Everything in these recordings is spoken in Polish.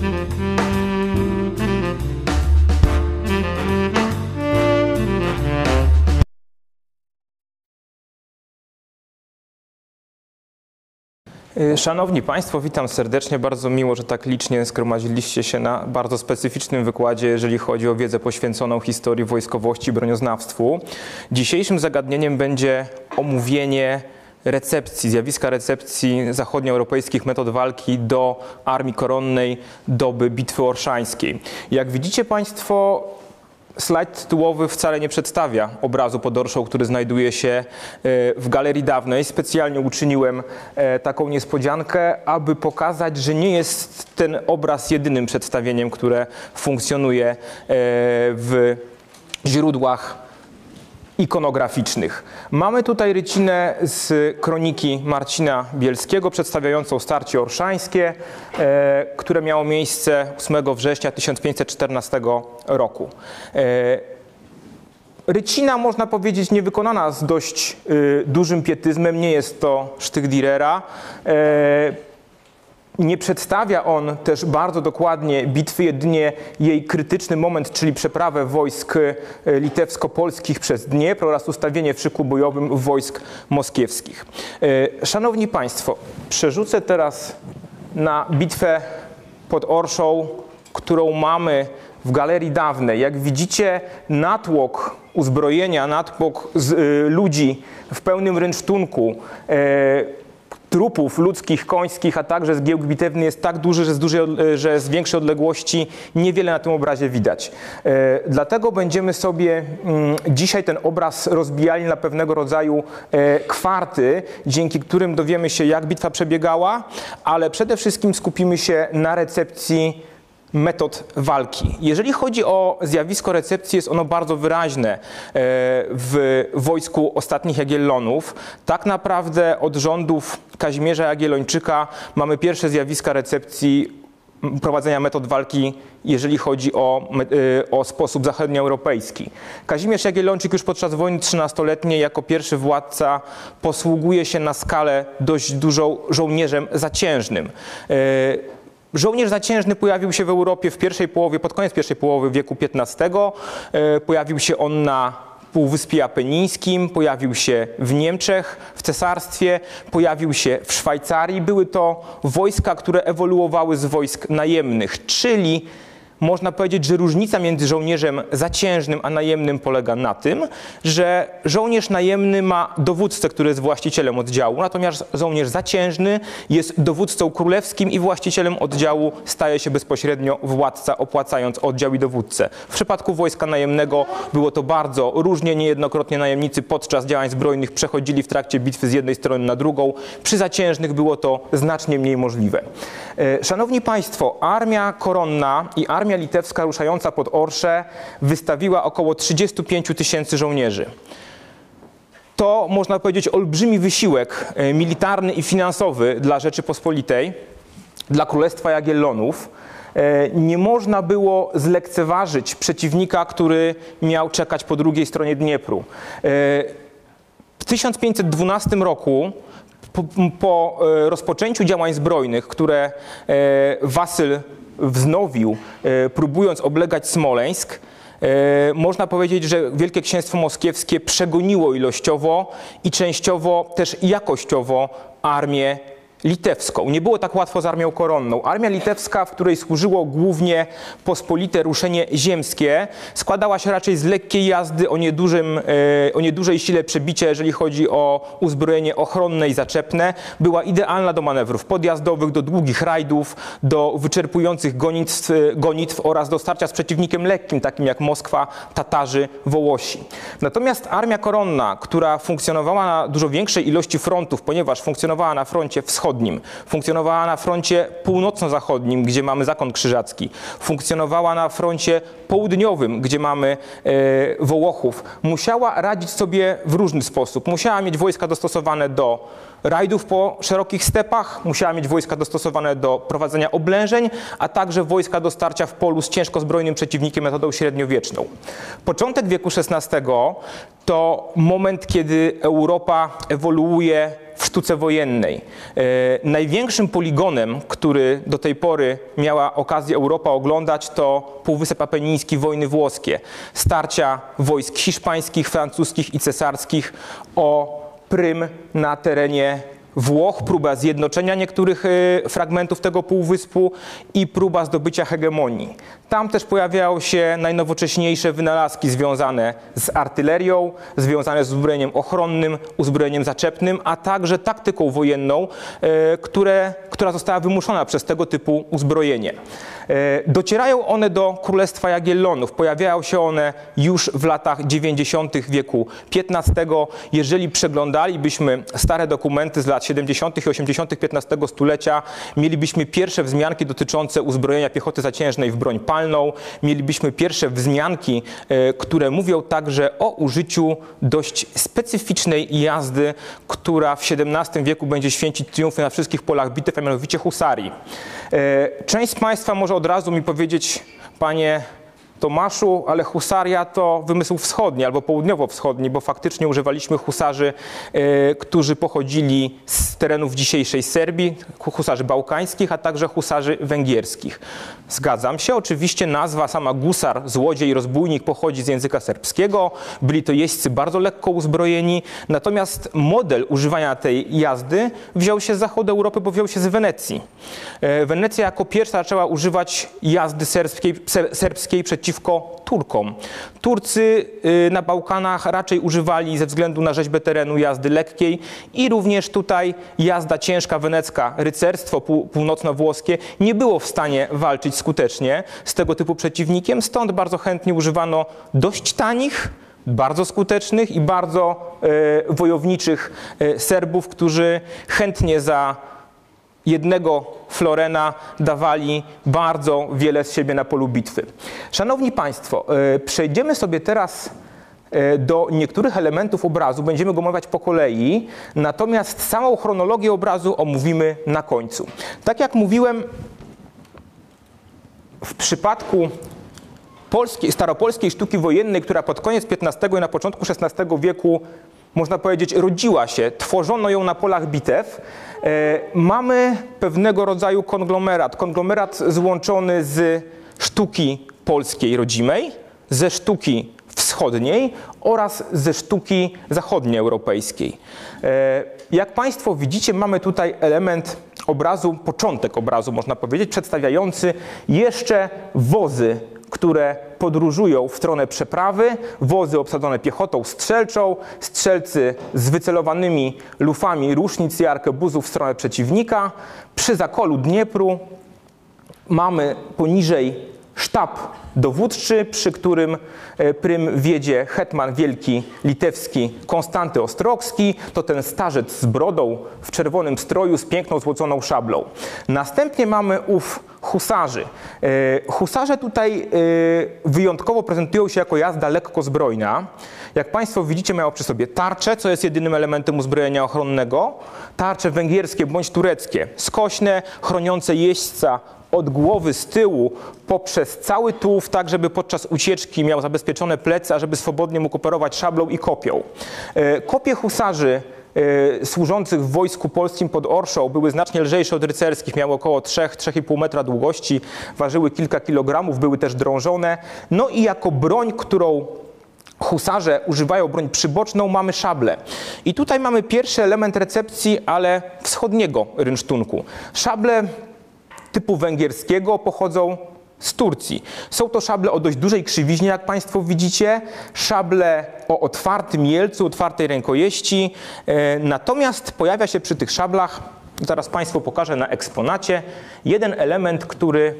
Y, Szanowni Państwo, witam serdecznie. Bardzo miło, że tak licznie zgromadziliście się na bardzo specyficznym wykładzie, jeżeli chodzi o wiedzę poświęconą historii wojskowości i bronioznawstwu. Dzisiejszym zagadnieniem będzie omówienie recepcji, zjawiska recepcji zachodnioeuropejskich metod walki do armii koronnej doby Bitwy Orszańskiej. Jak widzicie Państwo, Slajd tytułowy wcale nie przedstawia obrazu pod Orszą, który znajduje się e, w galerii dawnej. Specjalnie uczyniłem e, taką niespodziankę, aby pokazać, że nie jest ten obraz jedynym przedstawieniem, które funkcjonuje e, w źródłach ikonograficznych. Mamy tutaj rycinę z kroniki Marcina Bielskiego przedstawiającą starcie orszańskie, e, które miało miejsce 8 września 1514 roku. E, Rycina, można powiedzieć, niewykonana z dość y, dużym pietyzmem, nie jest to sztych Direra. Nie przedstawia on też bardzo dokładnie bitwy, jedynie jej krytyczny moment, czyli przeprawę wojsk e, litewsko-polskich przez Dniepr oraz ustawienie w szyku bojowym wojsk moskiewskich. E, Szanowni Państwo, przerzucę teraz na bitwę pod Orszą, którą mamy w galerii dawnej. Jak widzicie, natłok uzbrojenia, natłok z, y, ludzi w pełnym rynsztunku, e, trupów ludzkich, końskich, a także zgiełk bitewny jest tak duży, że z, dużej, że z większej odległości niewiele na tym obrazie widać. E, dlatego będziemy sobie mm, dzisiaj ten obraz rozbijali na pewnego rodzaju e, kwarty, dzięki którym dowiemy się, jak bitwa przebiegała, ale przede wszystkim skupimy się na recepcji metod walki. Jeżeli chodzi o zjawisko recepcji, jest ono bardzo wyraźne e, w wojsku ostatnich Jagiellonów. Tak naprawdę od rządów Kazimierza Jagiellończyka mamy pierwsze zjawiska recepcji prowadzenia metod walki, jeżeli chodzi o, e, o sposób zachodnioeuropejski. Kazimierz Jagiellończyk już podczas wojny trzynastoletniej jako pierwszy władca posługuje się na skalę dość dużą żołnierzem zaciężnym. Żołnierz zaciężny pojawił się w Europie w pierwszej połowie, pod koniec pierwszej połowy wieku XV. E, pojawił się on na Półwyspie Apenińskim, pojawił się w Niemczech, w cesarstwie, pojawił się w Szwajcarii. Były to wojska, które ewoluowały z wojsk najemnych, czyli można powiedzieć, że różnica między żołnierzem zaciężnym a najemnym polega na tym, że żołnierz najemny ma dowódcę, który jest właścicielem oddziału, natomiast żołnierz zaciężny jest dowódcą królewskim i właścicielem oddziału staje się bezpośrednio władca, opłacając oddział i dowódcę. W przypadku wojska najemnego było to bardzo różnie, niejednokrotnie najemnicy podczas działań zbrojnych przechodzili w trakcie bitwy z jednej strony na drugą. Przy zaciężnych było to znacznie mniej możliwe. E, szanowni Państwo, armia koronna i armia armia litewska ruszająca pod Orsze wystawiła około 35 tysięcy żołnierzy. To, można powiedzieć, olbrzymi wysiłek e, militarny i finansowy dla Rzeczypospolitej, dla Królestwa Jagiellonów. E, nie można było zlekceważyć przeciwnika, który miał czekać po drugiej stronie Dniepru. E, w 1512 roku po, po, rozpoczęciu działań zbrojnych, które Wasyl wznowił, e, próbując oblegać Smoleńsk, e, można powiedzieć, że Wielkie Księstwo Moskiewskie przegoniło ilościowo i częściowo też jakościowo armię litewską. Nie było tak łatwo z armią koronną. Armia litewska, w której służyło głównie pospolite ruszenie ziemskie, składała się raczej z lekkiej jazdy o, niedużym, e, o niedużej sile przebicia, jeżeli chodzi o uzbrojenie ochronne i zaczepne. Była idealna do manewrów podjazdowych, do długich rajdów, do wyczerpujących gonitw, gonitw oraz do starcia z przeciwnikiem lekkim, takim jak Moskwa, Tatarzy, Wołosi. Natomiast armia koronna, która funkcjonowała na dużo większej ilości frontów, ponieważ funkcjonowała na froncie wschodnim, wschodnim, funkcjonowała na froncie północno-zachodnim, gdzie mamy zakon krzyżacki, funkcjonowała na froncie południowym, gdzie mamy e, Wołochów, musiała radzić sobie w różny sposób. Musiała mieć wojska dostosowane do rajdów po szerokich stepach, musiała mieć wojska dostosowane do prowadzenia oblężeń, a także wojska do starcia w polu z ciężko zbrojnym przeciwnikiem metodą średniowieczną. Początek wieku XVI to moment, kiedy Europa ewoluuje w sztuce wojennej. E, największym poligonem, który do tej pory miała okazję Europa oglądać, to Półwysep Apeniński, wojny włoskie, starcia wojsk hiszpańskich, francuskich i cesarskich o prym na terenie Włoch, próba zjednoczenia niektórych y, fragmentów tego półwyspu i próba zdobycia hegemonii. Tam też pojawiały się najnowocześniejsze wynalazki związane z artylerią, związane z uzbrojeniem ochronnym, uzbrojeniem zaczepnym, a także taktyką wojenną, y, które, która została wymuszona przez tego typu uzbrojenie. Y, docierają one do Królestwa Jagiellonów. Pojawiają się one już w latach 90. wieku XV. Jeżeli przeglądalibyśmy stare dokumenty z lat lat 70. i 80. XV stulecia mielibyśmy pierwsze wzmianki dotyczące uzbrojenia piechoty zaciężnej w broń palną, mielibyśmy pierwsze wzmianki, e, które mówią także o użyciu dość specyficznej jazdy, która w XVII wieku będzie święcić triumfy na wszystkich polach bitew, a mianowicie husarii. E, część z Państwa może od razu mi powiedzieć, panie Tomaszu, ale husaria to wymysł wschodni albo południowo-wschodni, bo faktycznie używaliśmy husarzy, e, którzy pochodzili z terenów dzisiejszej Serbii, husarzy bałkańskich, a także husarzy węgierskich. Zgadzam się, oczywiście nazwa sama gusar, złodziej, rozbójnik pochodzi z języka serbskiego, byli to jeźdźcy bardzo lekko uzbrojeni, natomiast model używania tej jazdy wziął się z zachodu Europy, bo wziął się z Wenecji. E, Wenecja jako pierwsza zaczęła używać jazdy serbskiej, serbskiej przeciwko przeciwko Turkom. Turcy y, na Bałkanach raczej używali ze względu na rzeźbę terenu jazdy lekkiej i również tutaj jazda ciężka wenecka, rycerstwo północno-włoskie nie było w stanie walczyć skutecznie z tego typu przeciwnikiem, stąd bardzo chętnie używano dość tanich, bardzo skutecznych i bardzo e, wojowniczych e, Serbów, którzy chętnie za jednego Florena dawali bardzo wiele z siebie na polu bitwy. Szanowni Państwo, e, przejdziemy sobie teraz e, do niektórych elementów obrazu, będziemy go omawiać po kolei, natomiast samą chronologię obrazu omówimy na końcu. Tak jak mówiłem, w przypadku polskiej, staropolskiej sztuki wojennej, która pod koniec XV i na początku XVI wieku można powiedzieć, rodziła się, tworzono ją na polach bitew, mamy pewnego rodzaju konglomerat. Konglomerat złączony z sztuki polskiej rodzimej, ze sztuki wschodniej oraz ze sztuki zachodnioeuropejskiej. E, jak Państwo widzicie, mamy tutaj element obrazu, początek obrazu można powiedzieć, przedstawiający jeszcze wozy które podróżują w stronę przeprawy, wozy obsadzone piechotą strzelczą, strzelcy z wycelowanymi lufami różnic i arkebuzów w stronę przeciwnika. Przy zakolu Dniepru mamy poniżej sztab dowódczy, przy którym e, prym wiedzie hetman wielki litewski Konstanty Ostrogski, to ten starzec z brodą w czerwonym stroju z piękną złoconą szablą. Następnie mamy ów husarzy. E, husarze tutaj e, wyjątkowo prezentują się jako jazda lekko zbrojna. Jak Państwo widzicie, mają przy sobie tarcze, co jest jedynym elementem uzbrojenia ochronnego, tarcze węgierskie bądź tureckie, skośne, chroniące jeźdźca od głowy z tyłu poprzez cały tułów, tak żeby podczas ucieczki miał zabezpieczone plecy, a żeby swobodnie mógł operować szablą i kopią. E, kopie husarzy e, służących w wojsku polskim pod Orszą były znacznie lżejsze od rycerskich, miały około 3-3,5 metra długości, ważyły kilka kilogramów, były też drążone. No i jako broń, którą husarze używają broń przyboczną, mamy szable. I tutaj mamy pierwszy element recepcji, ale wschodniego rynsztunku. Szable typu węgierskiego pochodzą z Turcji. Są to szable o dość dużej krzywiźnie, jak Państwo widzicie, szable o otwartym jelcu, otwartej rękojeści. E, natomiast pojawia się przy tych szablach, zaraz Państwu pokażę na eksponacie, jeden element, który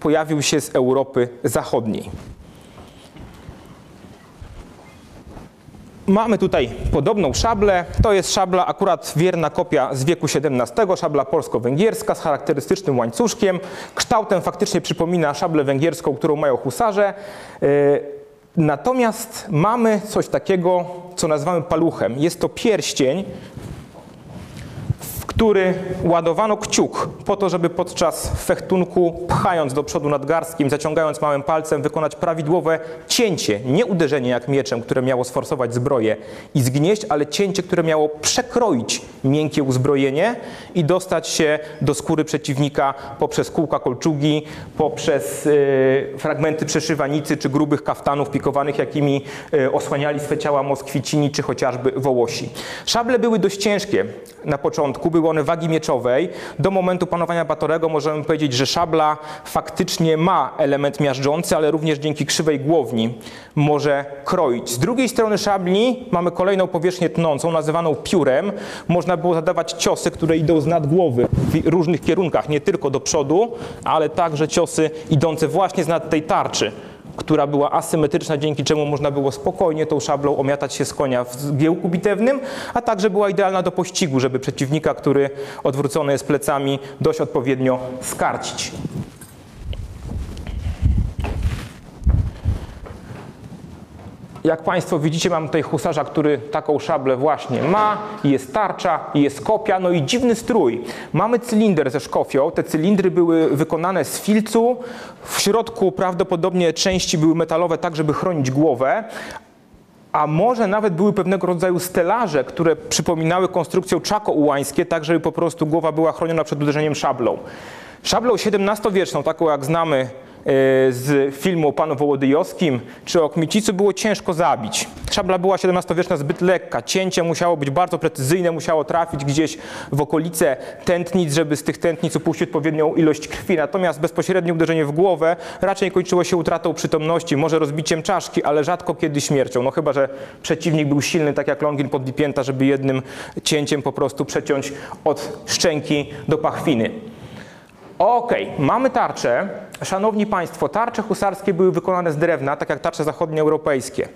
pojawił się z Europy Zachodniej. Mamy tutaj podobną szablę. To jest szabla akurat wierna kopia z wieku XVII, szabla polsko-węgierska z charakterystycznym łańcuszkiem. Kształtem faktycznie przypomina szablę węgierską, którą mają husarze. E, natomiast mamy coś takiego, co nazywamy paluchem. Jest to pierścień, który ładowano kciuk po to, żeby podczas fechtunku, pchając do przodu nadgarstkiem, zaciągając małym palcem, wykonać prawidłowe cięcie, nie uderzenie jak mieczem, które miało sforsować zbroję i zgnieść, ale cięcie, które miało przekroić miękkie uzbrojenie i dostać się do skóry przeciwnika poprzez kółka kolczugi, poprzez y, fragmenty przeszywanicy czy grubych kaftanów pikowanych, jakimi y, osłaniali swe ciała Moskwicini czy chociażby Wołosi. Szable były dość ciężkie na początku, były one wagi mieczowej. Do momentu panowania Batorego możemy powiedzieć, że szabla faktycznie ma element miażdżący, ale również dzięki krzywej głowni może kroić. Z drugiej strony szabli mamy kolejną powierzchnię tnącą, nazywaną piórem. Można było zadawać ciosy, które idą z nad głowy w różnych kierunkach, nie tylko do przodu, ale także ciosy idące właśnie z nad tej tarczy która była asymetryczna, dzięki czemu można było spokojnie tą szablą omiatać się z konia w zgiełku bitewnym, a także była idealna do pościgu, żeby przeciwnika, który odwrócony jest plecami, dość odpowiednio skarcić. Jak Państwo widzicie, mam tutaj husarza, który taką szablę właśnie ma. Jest tarcza, jest kopia, no i dziwny strój. Mamy cylinder ze szkofią. Te cylindry były wykonane z filcu. W środku prawdopodobnie części były metalowe, tak żeby chronić głowę. A może nawet były pewnego rodzaju stelaże, które przypominały konstrukcją czako-ułańskie, tak żeby po prostu głowa była chroniona przed uderzeniem szablą. Szablą XVII-wieczną, taką jak znamy z filmu o panu Wołodyjowskim czy o Kmicicu było ciężko zabić. Szabla była XVII-wieczna zbyt lekka, cięcie musiało być bardzo precyzyjne, musiało trafić gdzieś w okolice tętnic, żeby z tych tętnic upuścić odpowiednią ilość krwi. Natomiast bezpośrednie uderzenie w głowę raczej kończyło się utratą przytomności, może rozbiciem czaszki, ale rzadko kiedy śmiercią. No chyba, że przeciwnik był silny, tak jak Longin pod Lipięta, żeby jednym cięciem po prostu przeciąć od szczęki do pachwiny. Ok, mamy tarcze. Szanowni Państwo, tarcze husarskie były wykonane z drewna, tak jak tarcze zachodnioeuropejskie.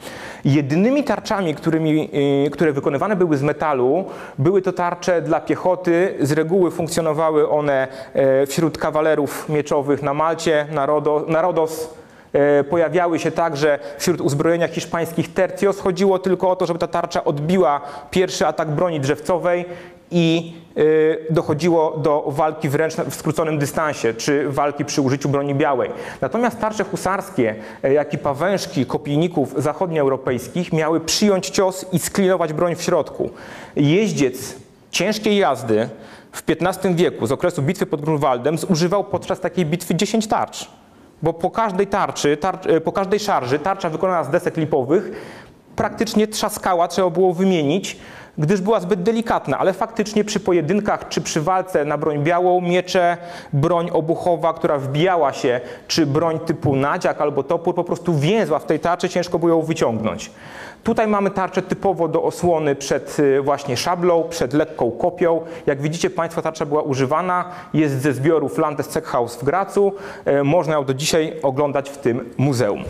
Jedynymi tarczami, którymi, y, które wykonywane były z metalu, były to tarcze dla piechoty. Z reguły funkcjonowały one e, wśród kawalerów mieczowych na Malcie, na, Rodo, na Rodos, e, pojawiały się także wśród uzbrojenia hiszpańskich tercios. Chodziło tylko o to, żeby ta tarcza odbiła pierwszy atak broni drzewcowej i y, dochodziło do walki wręcz w skróconym dystansie, czy walki przy użyciu broni białej. Natomiast tarcze husarskie, e, jak i pawężki kopijników zachodnioeuropejskich miały przyjąć cios i sklinować broń w środku. Jeździec ciężkiej jazdy w XV wieku, z okresu bitwy pod Grunwaldem, zużywał podczas takiej bitwy 10 tarcz. Bo po każdej tarczy, tarcz, e, po każdej szarży, tarcza wykonana z desek lipowych, praktycznie trzaskała, trzeba było wymienić, gdyż była zbyt delikatna, ale faktycznie przy pojedynkach czy przy walce na broń białą, miecze, broń obuchowa, która wbijała się, czy broń typu nadziak albo topór, po prostu więzła w tej tarczy, ciężko było ją wyciągnąć. Tutaj mamy tarczę typowo do osłony przed y, właśnie szablą, przed lekką kopią. Jak widzicie Państwo, tarcza była używana, jest ze zbiorów Landes Ceckhaus w Gracu. E, można ją do dzisiaj oglądać w tym muzeum.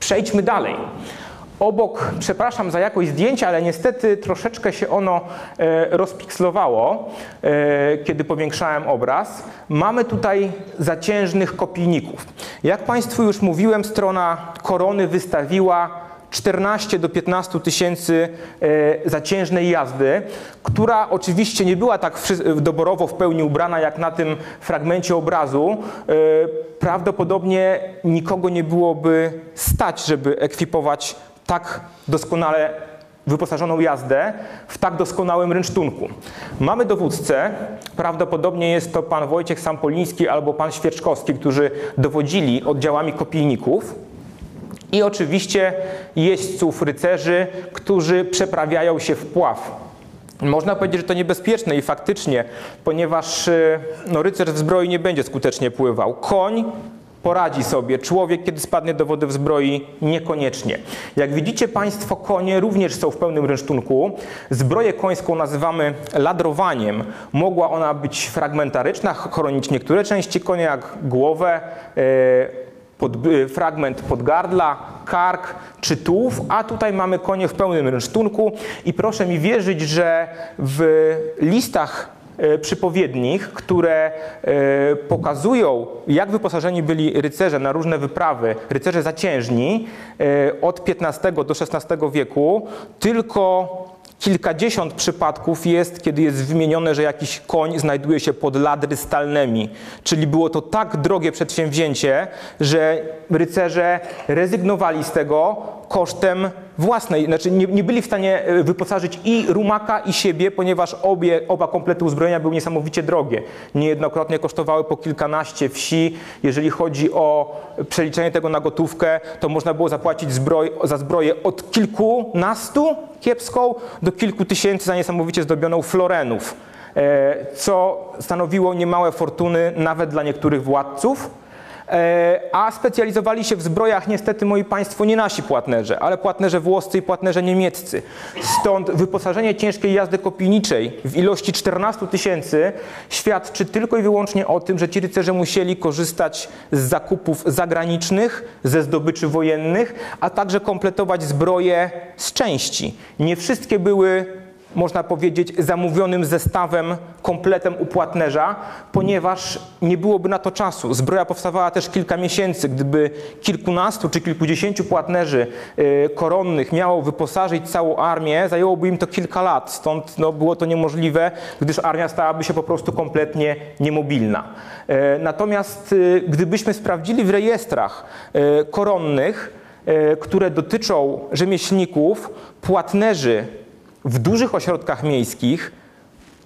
Przejdźmy dalej. Obok, przepraszam za jakość zdjęcia, ale niestety troszeczkę się ono e, rozpikslowało, e, kiedy powiększałem obraz. Mamy tutaj zaciężnych kopijników. Jak Państwu już mówiłem, strona korony wystawiła 14 do 15 tysięcy e, zaciężnej jazdy, która oczywiście nie była tak doborowo w pełni ubrana jak na tym fragmencie obrazu. Prawdopodobnie nikogo nie byłoby stać, żeby ekwipować tak doskonale wyposażoną jazdę w tak doskonałym rynsztunku. Mamy dowódcę, prawdopodobnie jest to pan Wojciech Sampoliński albo pan Świeczkowski, którzy dowodzili oddziałami kopijników. I oczywiście jeźdźców rycerzy, którzy przeprawiają się w pław. Można powiedzieć, że to niebezpieczne i faktycznie, ponieważ y, no, rycerz w zbroi nie będzie skutecznie pływał. Koń poradzi sobie. Człowiek, kiedy spadnie do wody w zbroi, niekoniecznie. Jak widzicie Państwo, konie również są w pełnym rynsztunku. Zbroję końską nazywamy ladrowaniem. Mogła ona być fragmentaryczna, chronić niektóre części konia, jak głowę, e, pod, e, fragment podgardla, kark czy tułów, a tutaj mamy konie w pełnym rynsztunku i proszę mi wierzyć, że w listach przypowiednich, które e, pokazują, jak wyposażeni byli rycerze na różne wyprawy, rycerze zaciężni e, od XV do XVI wieku, tylko Kilkadziesiąt przypadków jest, kiedy jest wymienione, że jakiś koń znajduje się pod ladry stalnymi. Czyli było to tak drogie przedsięwzięcie, że rycerze rezygnowali z tego kosztem własnej, znaczy nie, nie, byli w stanie e, wyposażyć i rumaka, i siebie, ponieważ obie, oba komplety uzbrojenia były niesamowicie drogie. Niejednokrotnie kosztowały po kilkanaście wsi. Jeżeli chodzi o przeliczenie tego na gotówkę, to można było zapłacić zbroj, za zbroję od kilkunastu kiepską do kilku tysięcy za niesamowicie zdobioną florenów, e, co stanowiło niemałe fortuny nawet dla niektórych władców. E, a specjalizowali się w zbrojach niestety, moi państwo, nie nasi płatnerze, ale płatnerze włoscy i płatnerze niemieccy. Stąd wyposażenie ciężkiej jazdy kopijniczej w ilości 14 tysięcy świadczy tylko i wyłącznie o tym, że ci rycerze musieli korzystać z zakupów zagranicznych, ze zdobyczy wojennych, a także kompletować zbroje z części. Nie wszystkie były można powiedzieć, zamówionym zestawem, kompletem u płatnerza, ponieważ nie byłoby na to czasu. Zbroja powstawała też kilka miesięcy. Gdyby kilkunastu czy kilkudziesięciu płatnerzy e, koronnych miało wyposażyć całą armię, zajęłoby im to kilka lat. Stąd no, było to niemożliwe, gdyż armia stałaby się po prostu kompletnie niemobilna. E, natomiast e, gdybyśmy sprawdzili w rejestrach koronnych, które dotyczą rzemieślników, płatnerzy w dużych ośrodkach miejskich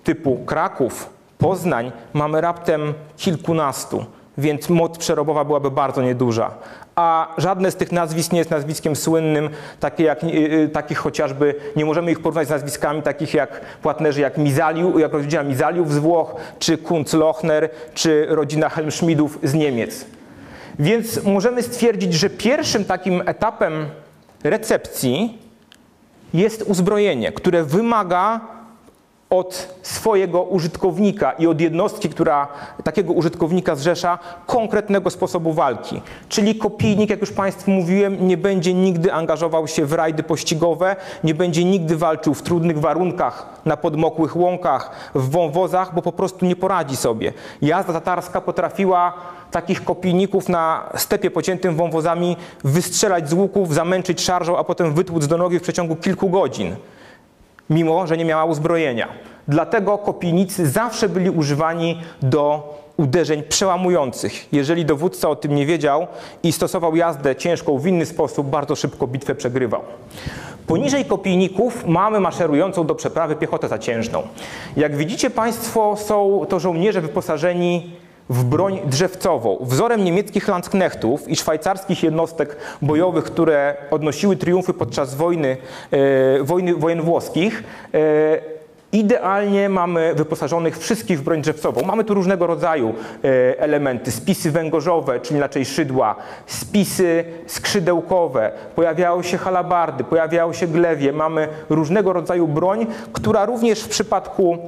typu Kraków, Poznań mamy raptem kilkunastu, więc moc przerobowa byłaby bardzo nieduża. A żadne z tych nazwisk nie jest nazwiskiem słynnym, takie jak, yy, takich chociażby, nie możemy ich porównać z nazwiskami takich jak płatnerzy jak Mizaliu, jak rodzina Mizaliów z Włoch, czy Kunz-Lochner, czy rodzina Helmschmidów z Niemiec. Więc możemy stwierdzić, że pierwszym takim etapem recepcji jest uzbrojenie, które wymaga od swojego użytkownika i od jednostki, która takiego użytkownika zrzesza, konkretnego sposobu walki. Czyli kopijnik, jak już Państwu mówiłem, nie będzie nigdy angażował się w rajdy pościgowe, nie będzie nigdy walczył w trudnych warunkach, na podmokłych łąkach, w wąwozach, bo po prostu nie poradzi sobie. Jazda tatarska potrafiła takich kopijników na stepie pociętym wąwozami wystrzelać z łuków, zamęczyć szarżą, a potem wytłuc do nogi w przeciągu kilku godzin, mimo że nie miała uzbrojenia. Dlatego kopijnicy zawsze byli używani do uderzeń przełamujących. Jeżeli dowódca o tym nie wiedział i stosował jazdę ciężką w inny sposób, bardzo szybko bitwę przegrywał. Poniżej kopijników mamy maszerującą do przeprawy piechotę zaciężną. Jak widzicie Państwo, są to żołnierze wyposażeni w broń drzewcową. Wzorem niemieckich Landsknechtów i szwajcarskich jednostek bojowych, które odnosiły triumfy podczas wojny, e, wojny wojen włoskich, e, Idealnie mamy wyposażonych wszystkich w broń drzewcową. Mamy tu różnego rodzaju e, elementy. Spisy węgorzowe, czyli inaczej szydła, spisy skrzydełkowe, pojawiały się halabardy, pojawiały się glewie. Mamy różnego rodzaju broń, która również w przypadku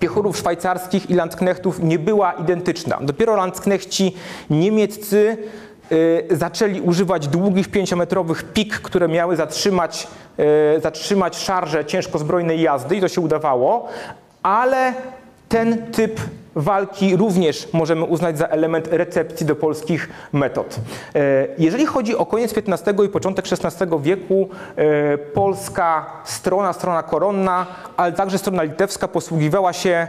piechurów szwajcarskich i landknechtów nie była identyczna. Dopiero landknechci niemieccy y, zaczęli używać długich pięciometrowych pik, które miały zatrzymać, y, zatrzymać szarże ciężkozbrojnej jazdy i to się udawało, ale ten typ walki również możemy uznać za element recepcji do polskich metod. E, jeżeli chodzi o koniec XV i początek XVI wieku, e, polska strona, strona koronna, ale także strona litewska posługiwała się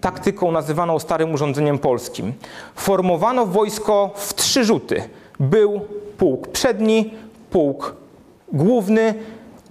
taktyką nazywaną starym urządzeniem polskim. Formowano wojsko w trzy rzuty. Był pułk przedni, pułk główny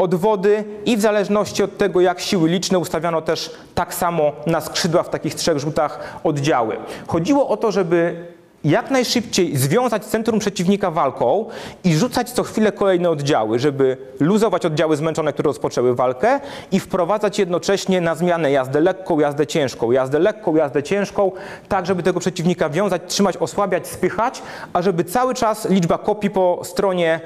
odwody i w zależności od tego, jak siły liczne, ustawiano też tak samo na skrzydła w takich trzech rzutach oddziały. Chodziło o to, żeby jak najszybciej związać centrum przeciwnika walką i rzucać co chwilę kolejne oddziały, żeby luzować oddziały zmęczone, które rozpoczęły walkę i wprowadzać jednocześnie na zmianę jazdę lekką, jazdę ciężką, jazdę lekką, jazdę ciężką, tak żeby tego przeciwnika wiązać, trzymać, osłabiać, spychać, a żeby cały czas liczba kopii po stronie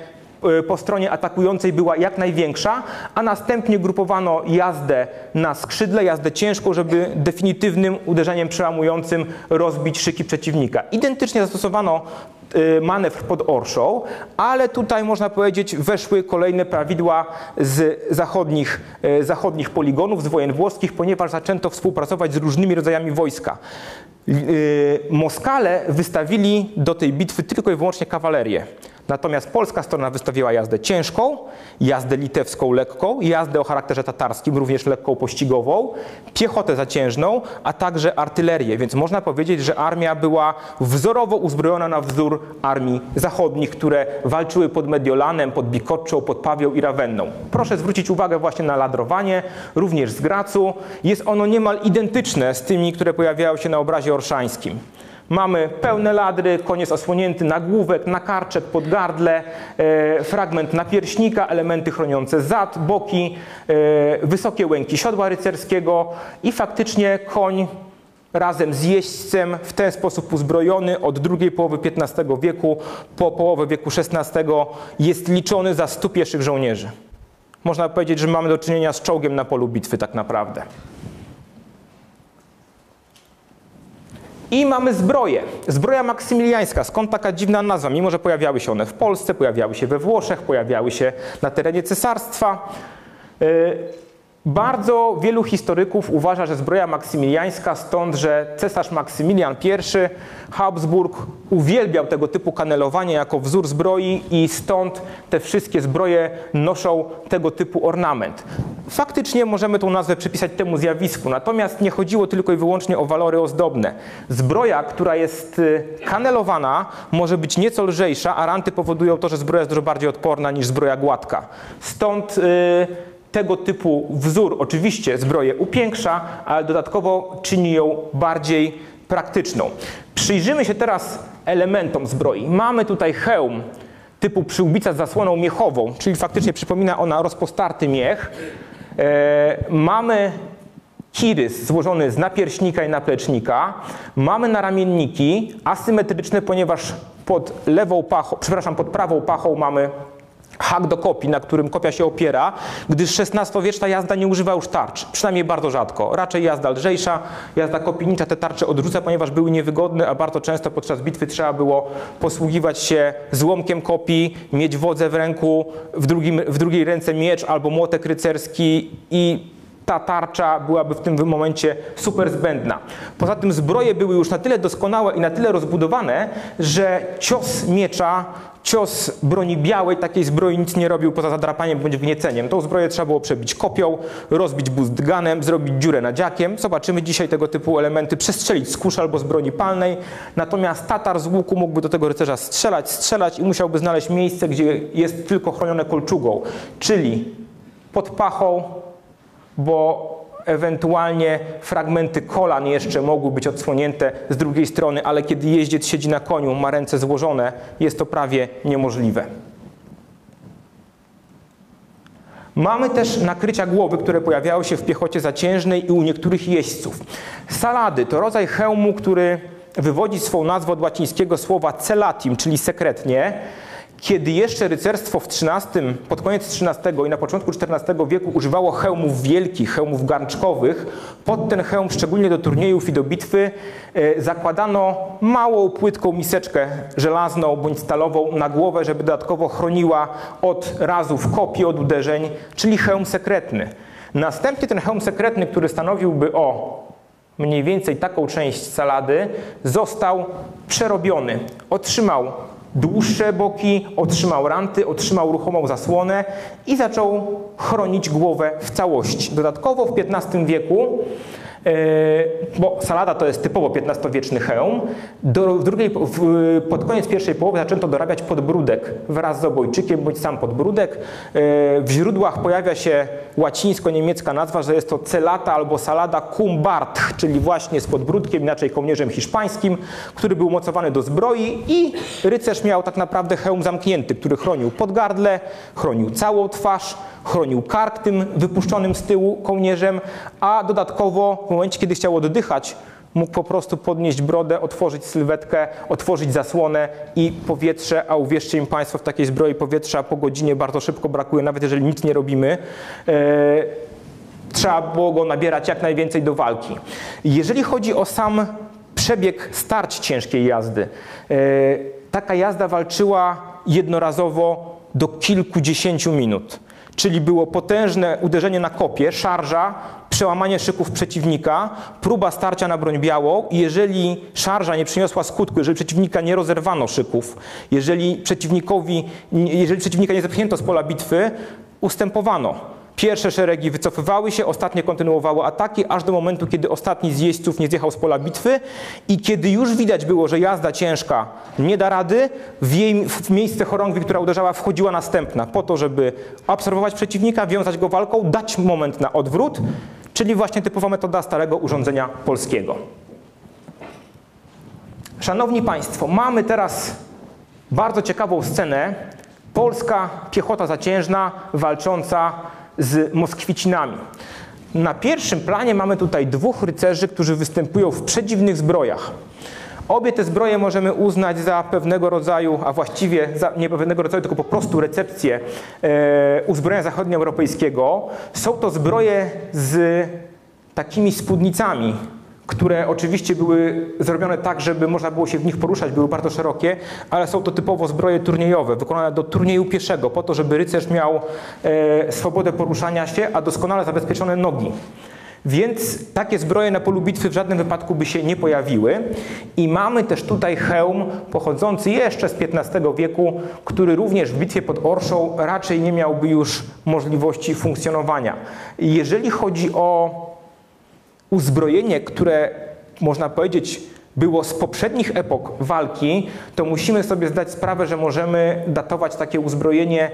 po stronie atakującej była jak największa, a następnie grupowano jazdę na skrzydle, jazdę ciężką, żeby definitywnym uderzeniem przełamującym rozbić szyki przeciwnika. Identycznie zastosowano e, manewr pod Orszą, ale tutaj można powiedzieć weszły kolejne prawidła z zachodnich, e, zachodnich poligonów, z wojen włoskich, ponieważ zaczęto współpracować z różnymi rodzajami wojska. Moskale wystawili do tej bitwy tylko i wyłącznie kawalerię. Natomiast polska strona wystawiła jazdę ciężką, jazdę litewską lekką, jazdę o charakterze tatarskim, również lekką pościgową, piechotę zaciężną, a także artylerię. Więc można powiedzieć, że armia była wzorowo uzbrojona na wzór armii zachodnich, które walczyły pod Mediolanem, pod Bikoczą, pod Pawią i Rawenną. Proszę zwrócić uwagę właśnie na ladrowanie, również z Gracu. Jest ono niemal identyczne z tymi, które pojawiały się na obrazie orszańskim. Mamy pełne ladry, koniec osłonięty, nagłówek, nakarczek, podgardle, e, fragment napierśnika, elementy chroniące zad, boki, e, wysokie łęki siodła rycerskiego i faktycznie koń razem z jeźdźcem w ten sposób uzbrojony od drugiej połowy XV wieku po połowę wieku XVI jest liczony za 100 pieszych żołnierzy. Można powiedzieć, że mamy do czynienia z czołgiem na polu bitwy tak naprawdę. I mamy zbroję. Zbroja maksymiliańska. Skąd taka dziwna nazwa? Mimo, że pojawiały się one w Polsce, pojawiały się we Włoszech, pojawiały się na terenie cesarstwa. Bardzo wielu historyków uważa, że zbroja maksymiliańska stąd, że cesarz Maksymilian I Habsburg uwielbiał tego typu kanelowanie jako wzór zbroi i stąd te wszystkie zbroje noszą tego typu ornament. Faktycznie możemy tą nazwę przypisać temu zjawisku, natomiast nie chodziło tylko i wyłącznie o walory ozdobne. Zbroja, która jest y, kanelowana, może być nieco lżejsza, a ranty powodują to, że zbroja jest dużo bardziej odporna niż zbroja gładka. Stąd yy, tego typu wzór oczywiście zbroję upiększa, ale dodatkowo czyni ją bardziej praktyczną. Przyjrzymy się teraz elementom zbroi. Mamy tutaj hełm typu przyłbica z zasłoną miechową, czyli faktycznie przypomina ona rozpostarty miech. E, mamy kirys złożony z napierśnika i naplecznika. Mamy naramienniki asymetryczne, ponieważ pod lewą pachą, przepraszam, pod prawą pachą mamy hak do kopii, na którym kopia się opiera, gdyż XVI-wieczna jazda nie używa już tarcz, przynajmniej bardzo rzadko. Raczej jazda lżejsza, jazda kopijnicza te tarcze odrzuca, ponieważ były niewygodne, a bardzo często podczas bitwy trzeba było posługiwać się złomkiem kopii, mieć wodzę w ręku, w, drugim, w drugiej ręce miecz albo młotek rycerski i ta tarcza byłaby w tym momencie super zbędna. Poza tym zbroje były już na tyle doskonałe i na tyle rozbudowane, że cios miecza Cios broni białej, takiej zbroi nic nie robił poza zadrapaniem bądź wgnieceniem. Tą zbroję trzeba było przebić kopią, rozbić buzganem, zrobić dziurę nadziakiem. Zobaczymy dzisiaj tego typu elementy, przestrzelić z kusz albo z broni palnej. Natomiast Tatar z łuku mógłby do tego rycerza strzelać, strzelać i musiałby znaleźć miejsce, gdzie jest tylko chronione kolczugą, czyli pod pachą, bo ewentualnie fragmenty kolan jeszcze mogły być odsłonięte z drugiej strony, ale kiedy jeździec siedzi na koniu, ma ręce złożone, jest to prawie niemożliwe. Mamy też nakrycia głowy, które pojawiały się w piechocie zaciężnej i u niektórych jeźdźców. Salady to rodzaj hełmu, który wywodzi swą nazwę od łacińskiego słowa celatim, czyli sekretnie. Kiedy jeszcze rycerstwo w XIII, pod koniec XIII i na początku XIV wieku używało hełmów wielkich, hełmów garnczkowych, pod ten hełm, szczególnie do turniejów i do bitwy, e, zakładano małą, płytką miseczkę żelazną bądź stalową na głowę, żeby dodatkowo chroniła od razów kopii, od uderzeń, czyli hełm sekretny. Następnie ten hełm sekretny, który stanowiłby o mniej więcej taką część salady, został przerobiony. Otrzymał dłuższe boki, otrzymał ranty, otrzymał ruchomą zasłonę i zaczął chronić głowę w całości. Dodatkowo w XV wieku bo salada to jest typowo XV-wieczny hełm. Do, w drugiej, w, pod koniec pierwszej połowy zaczęto dorabiać podbródek wraz z obojczykiem bądź sam podbródek. E, w źródłach pojawia się łacińsko-niemiecka nazwa, że jest to celata albo salada cum bart, czyli właśnie z podbródkiem, inaczej kołnierzem hiszpańskim, który był mocowany do zbroi i rycerz miał tak naprawdę hełm zamknięty, który chronił podgardle, chronił całą twarz, chronił kark tym wypuszczonym z tyłu kołnierzem, a dodatkowo w momencie, kiedy chciał oddychać, mógł po prostu podnieść brodę, otworzyć sylwetkę, otworzyć zasłonę i powietrze, a uwierzcie mi Państwo, w takiej zbroi powietrza po godzinie bardzo szybko brakuje, nawet jeżeli nic nie robimy. E, trzeba było go nabierać jak najwięcej do walki. Jeżeli chodzi o sam przebieg starć ciężkiej jazdy, e, taka jazda walczyła jednorazowo do kilkudziesięciu minut czyli było potężne uderzenie na kopie, szarża, przełamanie szyków przeciwnika, próba starcia na broń białą i jeżeli szarża nie przyniosła skutku, jeżeli przeciwnika nie rozerwano szyków, jeżeli przeciwnikowi, jeżeli przeciwnika nie zepchnięto z pola bitwy, ustępowano. Pierwsze szeregi wycofywały się, ostatnie kontynuowały ataki, aż do momentu, kiedy ostatni z jeźdźców nie zjechał z pola bitwy i kiedy już widać było, że jazda ciężka nie da rady, w, jej, w miejsce chorągwi, która uderzała, wchodziła następna, po to, żeby obserwować przeciwnika, wiązać go walką, dać moment na odwrót, czyli właśnie typowa metoda starego urządzenia polskiego. Szanowni Państwo, mamy teraz bardzo ciekawą scenę. Polska piechota zaciężna walcząca z Moskwicinami. Na pierwszym planie mamy tutaj dwóch rycerzy, którzy występują w przedziwnych zbrojach. Obie te zbroje możemy uznać za pewnego rodzaju, a właściwie nie pewnego rodzaju, tylko po prostu recepcję e, uzbrojenia zachodnioeuropejskiego. Są to zbroje z takimi spódnicami, które oczywiście były zrobione tak, żeby można było się w nich poruszać, były bardzo szerokie, ale są to typowo zbroje turniejowe, wykonane do turnieju pieszego, po to, żeby rycerz miał e, swobodę poruszania się, a doskonale zabezpieczone nogi. Więc takie zbroje na polu bitwy w żadnym wypadku by się nie pojawiły. I mamy też tutaj hełm pochodzący jeszcze z XV wieku, który również w bitwie pod Orszą raczej nie miałby już możliwości funkcjonowania. Jeżeli chodzi o uzbrojenie, które można powiedzieć było z poprzednich epok walki, to musimy sobie zdać sprawę, że możemy datować takie uzbrojenie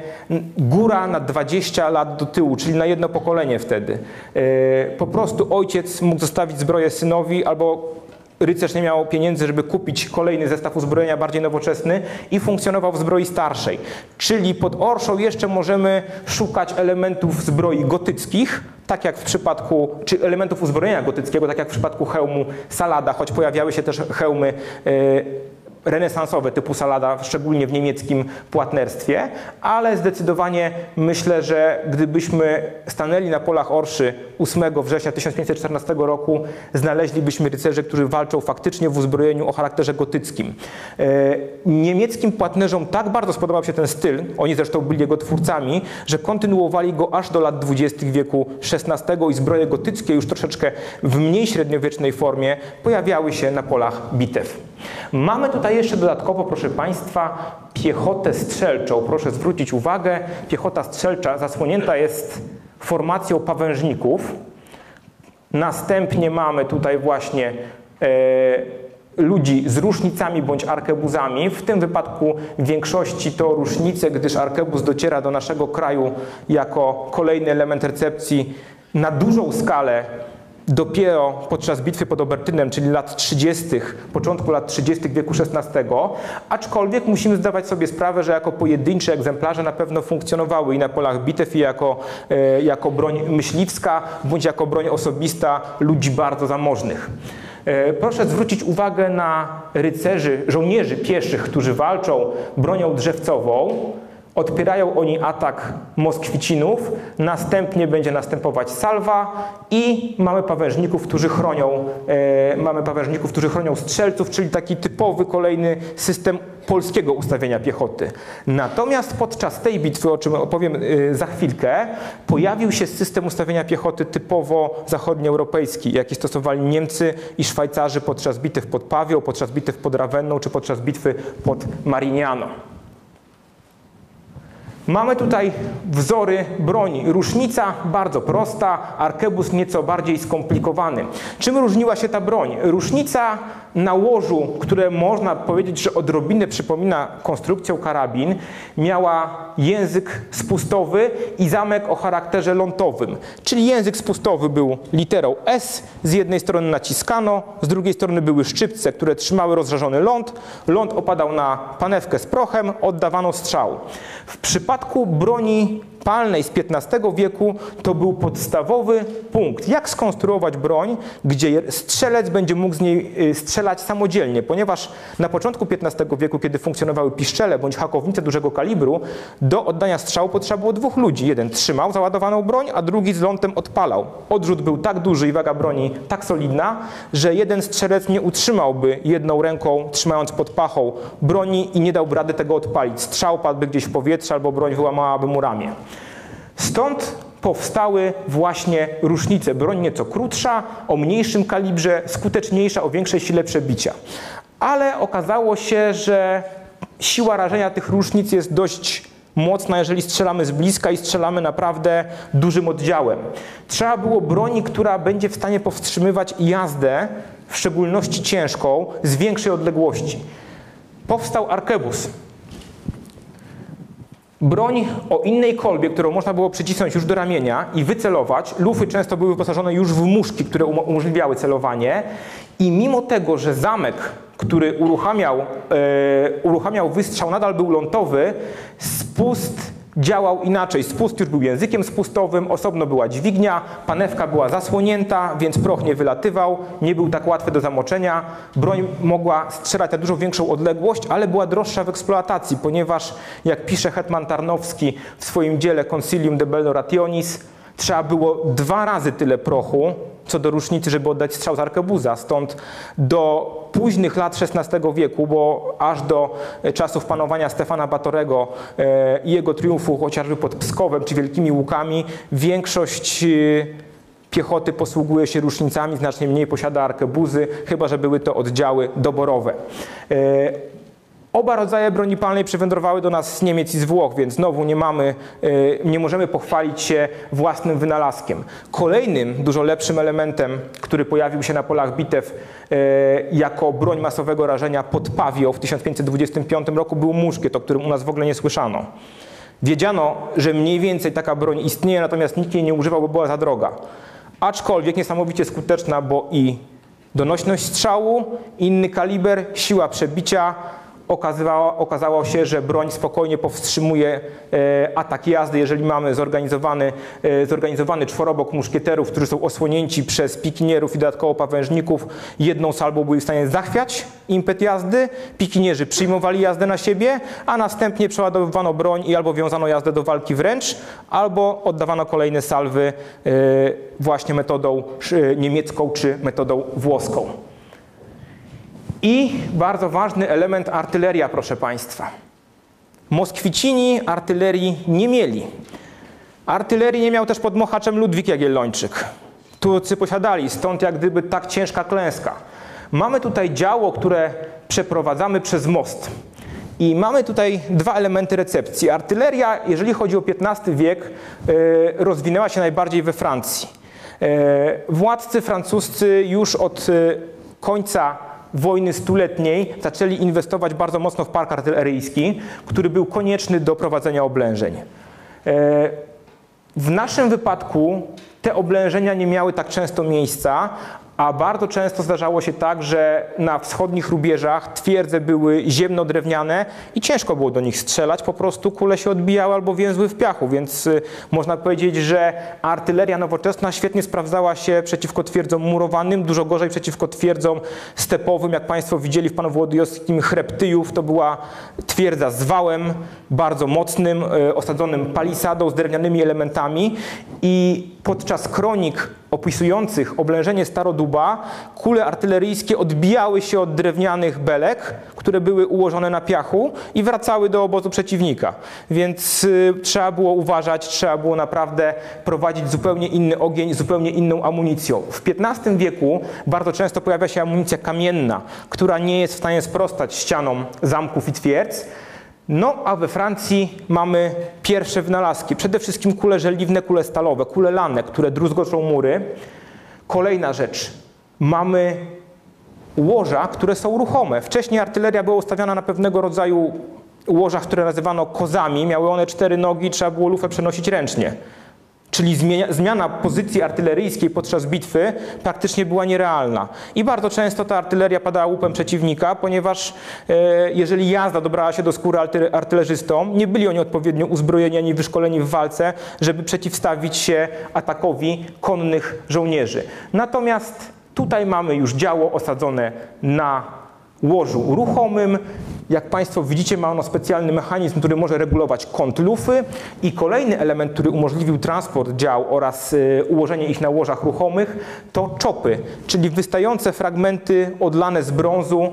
góra na 20 lat do tyłu, czyli na jedno pokolenie wtedy. E, po prostu ojciec mógł zostawić zbroję synowi albo rycerz nie miał pieniędzy, żeby kupić kolejny zestaw uzbrojenia bardziej nowoczesny i funkcjonował w zbroi starszej. Czyli pod Orszą jeszcze możemy szukać elementów zbroi gotyckich, tak jak w przypadku, czy elementów uzbrojenia gotyckiego, tak jak w przypadku hełmu Salada, choć pojawiały się też hełmy yy, renesansowe typu Salada, szczególnie w niemieckim płatnerstwie, ale zdecydowanie myślę, że gdybyśmy stanęli na polach Orszy 8 września 1514 roku, znaleźlibyśmy rycerzy, którzy walczą faktycznie w uzbrojeniu o charakterze gotyckim. E, niemieckim płatnerzom tak bardzo spodobał się ten styl, oni zresztą byli jego twórcami, że kontynuowali go aż do lat 20 wieku XVI i zbroje gotyckie już troszeczkę w mniej średniowiecznej formie pojawiały się na polach bitew. Mamy tutaj jeszcze dodatkowo, proszę Państwa, piechotę strzelczą. Proszę zwrócić uwagę, piechota strzelcza zasłonięta jest formacją pawężników. Następnie mamy tutaj właśnie e, ludzi z rusznicami bądź arkebuzami. W tym wypadku w większości to rusznice, gdyż arkebuz dociera do naszego kraju jako kolejny element recepcji na dużą skalę dopiero podczas bitwy pod Obertynem, czyli lat 30., początku lat 30. wieku XVI, aczkolwiek musimy zdawać sobie sprawę, że jako pojedyncze egzemplarze na pewno funkcjonowały i na polach bitew, i jako, e, jako broń myśliwska, bądź jako broń osobista ludzi bardzo zamożnych. E, proszę zwrócić uwagę na rycerzy, żołnierzy pieszych, którzy walczą bronią drzewcową. Odpierają oni atak Moskwicinów, następnie będzie następować salwa i mamy pawężników, którzy chronią, e, mamy pawężników, którzy chronią strzelców, czyli taki typowy kolejny system polskiego ustawienia piechoty. Natomiast podczas tej bitwy, o czym opowiem e, za chwilkę, pojawił się system ustawienia piechoty typowo zachodnioeuropejski, jaki stosowali Niemcy i Szwajcarzy podczas bitew pod Pawią, podczas bitew pod Rawenną czy podczas bitwy pod Marignano. Mamy tutaj wzory broni. Rusznica bardzo prosta, arkebus nieco bardziej skomplikowany. Czym różniła się ta broń? Rusznica na łożu, które można powiedzieć, że odrobinę przypomina konstrukcją karabin, miała język spustowy i zamek o charakterze lądowym. Czyli język spustowy był literą S, z jednej strony naciskano, z drugiej strony były szczypce, które trzymały rozżarzony ląd. Ląd opadał na panewkę z prochem, oddawano strzał. W przypadku broni palnej z XV wieku to był podstawowy punkt. Jak skonstruować broń, gdzie strzelec będzie mógł z niej y, strzelać samodzielnie, ponieważ na początku XV wieku, kiedy funkcjonowały piszczele bądź hakownice dużego kalibru, do oddania strzału potrzeba było dwóch ludzi. Jeden trzymał załadowaną broń, a drugi z lądem odpalał. Odrzut był tak duży i waga broni tak solidna, że jeden strzelec nie utrzymałby jedną ręką, trzymając pod pachą broni i nie dałby rady tego odpalić. Strzał padłby gdzieś w powietrze albo broń wyłamałaby mu ramię. Stąd powstały właśnie rusznice. Broń nieco krótsza, o mniejszym kalibrze, skuteczniejsza, o większej sile przebicia. Ale okazało się, że siła rażenia tych różnic jest dość mocna, jeżeli strzelamy z bliska i strzelamy naprawdę dużym oddziałem. Trzeba było broni, która będzie w stanie powstrzymywać jazdę, w szczególności ciężką, z większej odległości. Powstał arkebus. Broń o innej kolbie, którą można było przycisnąć już do ramienia i wycelować. Lufy często były wyposażone już w muszki, które umożliwiały celowanie. I mimo tego, że zamek który uruchamiał, e, uruchamiał wystrzał, nadal był lądowy, spust działał inaczej. Spust już był językiem spustowym, osobno była dźwignia, panewka była zasłonięta, więc proch nie wylatywał, nie był tak łatwy do zamoczenia. Broń mogła strzelać na dużo większą odległość, ale była droższa w eksploatacji, ponieważ, jak pisze Hetman Tarnowski w swoim dziele Concilium de Bello Rationis, trzeba było dwa razy tyle prochu, co do różnicy, żeby oddać strzał z arkebuza. Stąd do późnych lat XVI wieku, bo aż do czasów panowania Stefana Batorego e, i jego triumfu chociażby pod Pskowem czy Wielkimi Łukami, większość e, piechoty posługuje się różnicami, znacznie mniej posiada arkebuzy, chyba że były to oddziały doborowe. Oba rodzaje broni palnej przywędrowały do nas z Niemiec i z Włoch, więc znowu nie mamy, e, nie możemy pochwalić się własnym wynalazkiem. Kolejnym, dużo lepszym elementem, który pojawił się na polach bitew e, jako broń masowego rażenia pod Pawią w 1525 roku był muszkiet, o którym u nas w ogóle nie słyszano. Wiedziano, że mniej więcej taka broń istnieje, natomiast nikt jej nie używał, bo była za droga. Aczkolwiek niesamowicie skuteczna, bo i donośność strzału, inny kaliber, siła przebicia, okazywało, okazało się, że broń spokojnie powstrzymuje e, atak jazdy, jeżeli mamy zorganizowany, e, zorganizowany czworobok muszkieterów, którzy są osłonięci przez pikinierów i dodatkowo pawężników. Jedną salbą byli w stanie zachwiać impet jazdy, pikinierzy przyjmowali jazdę na siebie, a następnie przeładowywano broń i albo wiązano jazdę do walki wręcz, albo oddawano kolejne salwy e, właśnie metodą niemiecką czy metodą włoską. I bardzo ważny element artyleria, proszę Państwa. Moskwicini artylerii nie mieli. Artylerii nie miał też pod Mochaczem Ludwik Jagiellończyk. Turcy posiadali, stąd jak gdyby tak ciężka klęska. Mamy tutaj działo, które przeprowadzamy przez most. I mamy tutaj dwa elementy recepcji. Artyleria, jeżeli chodzi o XV wiek, e, rozwinęła się najbardziej we Francji. E, władcy francuscy już od e, końca wojny stuletniej zaczęli inwestować bardzo mocno w park artyleryjski, który był konieczny do prowadzenia oblężeń. E, w naszym wypadku te oblężenia nie miały tak często miejsca, a bardzo często zdarzało się tak, że na wschodnich rubieżach twierdze były ziemno-drewniane i ciężko było do nich strzelać, po prostu kule się odbijały albo więzły w piachu, więc y, można powiedzieć, że artyleria nowoczesna świetnie sprawdzała się przeciwko twierdzom murowanym, dużo gorzej przeciwko twierdzom stepowym, jak Państwo widzieli w Panu Włodyjowskim Chreptyjów, to była twierdza z wałem bardzo mocnym, y, osadzonym palisadą z drewnianymi elementami. I podczas kronik opisujących oblężenie Staroduba kule artyleryjskie odbijały się od drewnianych belek, które były ułożone na piachu i wracały do obozu przeciwnika. Więc y, trzeba było uważać, trzeba było naprawdę prowadzić zupełnie inny ogień, zupełnie inną amunicją. W XV wieku bardzo często pojawia się amunicja kamienna, która nie jest w stanie sprostać ścianom zamków i twierdz. No, a we Francji mamy pierwsze wynalazki. Przede wszystkim kule żeliwne, kule stalowe, kule lane, które druzgoczą mury. Kolejna rzecz. Mamy łoża, które są ruchome. Wcześniej artyleria była ustawiana na pewnego rodzaju łożach, które nazywano kozami. Miały one cztery nogi, trzeba było lufę przenosić ręcznie. Czyli zmiana pozycji artyleryjskiej podczas bitwy praktycznie była nierealna. I bardzo często ta artyleria padała łupem przeciwnika, ponieważ e, jeżeli jazda dobrała się do skóry artylerzystom, nie byli oni odpowiednio uzbrojeni ani wyszkoleni w walce, żeby przeciwstawić się atakowi konnych żołnierzy. Natomiast tutaj mamy już działo osadzone na łożu ruchomym. Jak Państwo widzicie, ma ono specjalny mechanizm, który może regulować kąt lufy i kolejny element, który umożliwił transport dział oraz y, ułożenie ich na łożach ruchomych, to czopy, czyli wystające fragmenty odlane z brązu,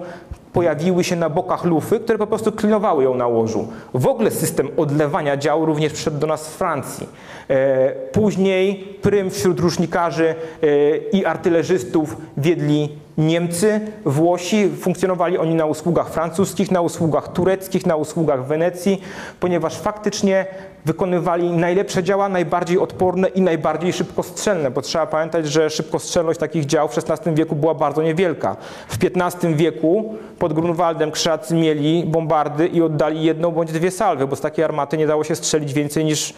pojawiły się na bokach lufy, które po prostu klinowały ją na łożu. W ogóle system odlewania działu również przyszedł do nas z Francji. E, później prym wśród różnikarzy e, i artylerzystów wiedli Niemcy, Włosi, funkcjonowali oni na usługach francuskich, na usługach tureckich, na usługach Wenecji, ponieważ faktycznie wykonywali najlepsze działa, najbardziej odporne i najbardziej szybkostrzelne, bo trzeba pamiętać, że szybkostrzelność takich dział w XVI wieku była bardzo niewielka. W XV wieku pod Grunwaldem krzacy mieli bombardy i oddali jedną bądź dwie salwy, bo z takiej armaty nie dało się strzelić więcej niż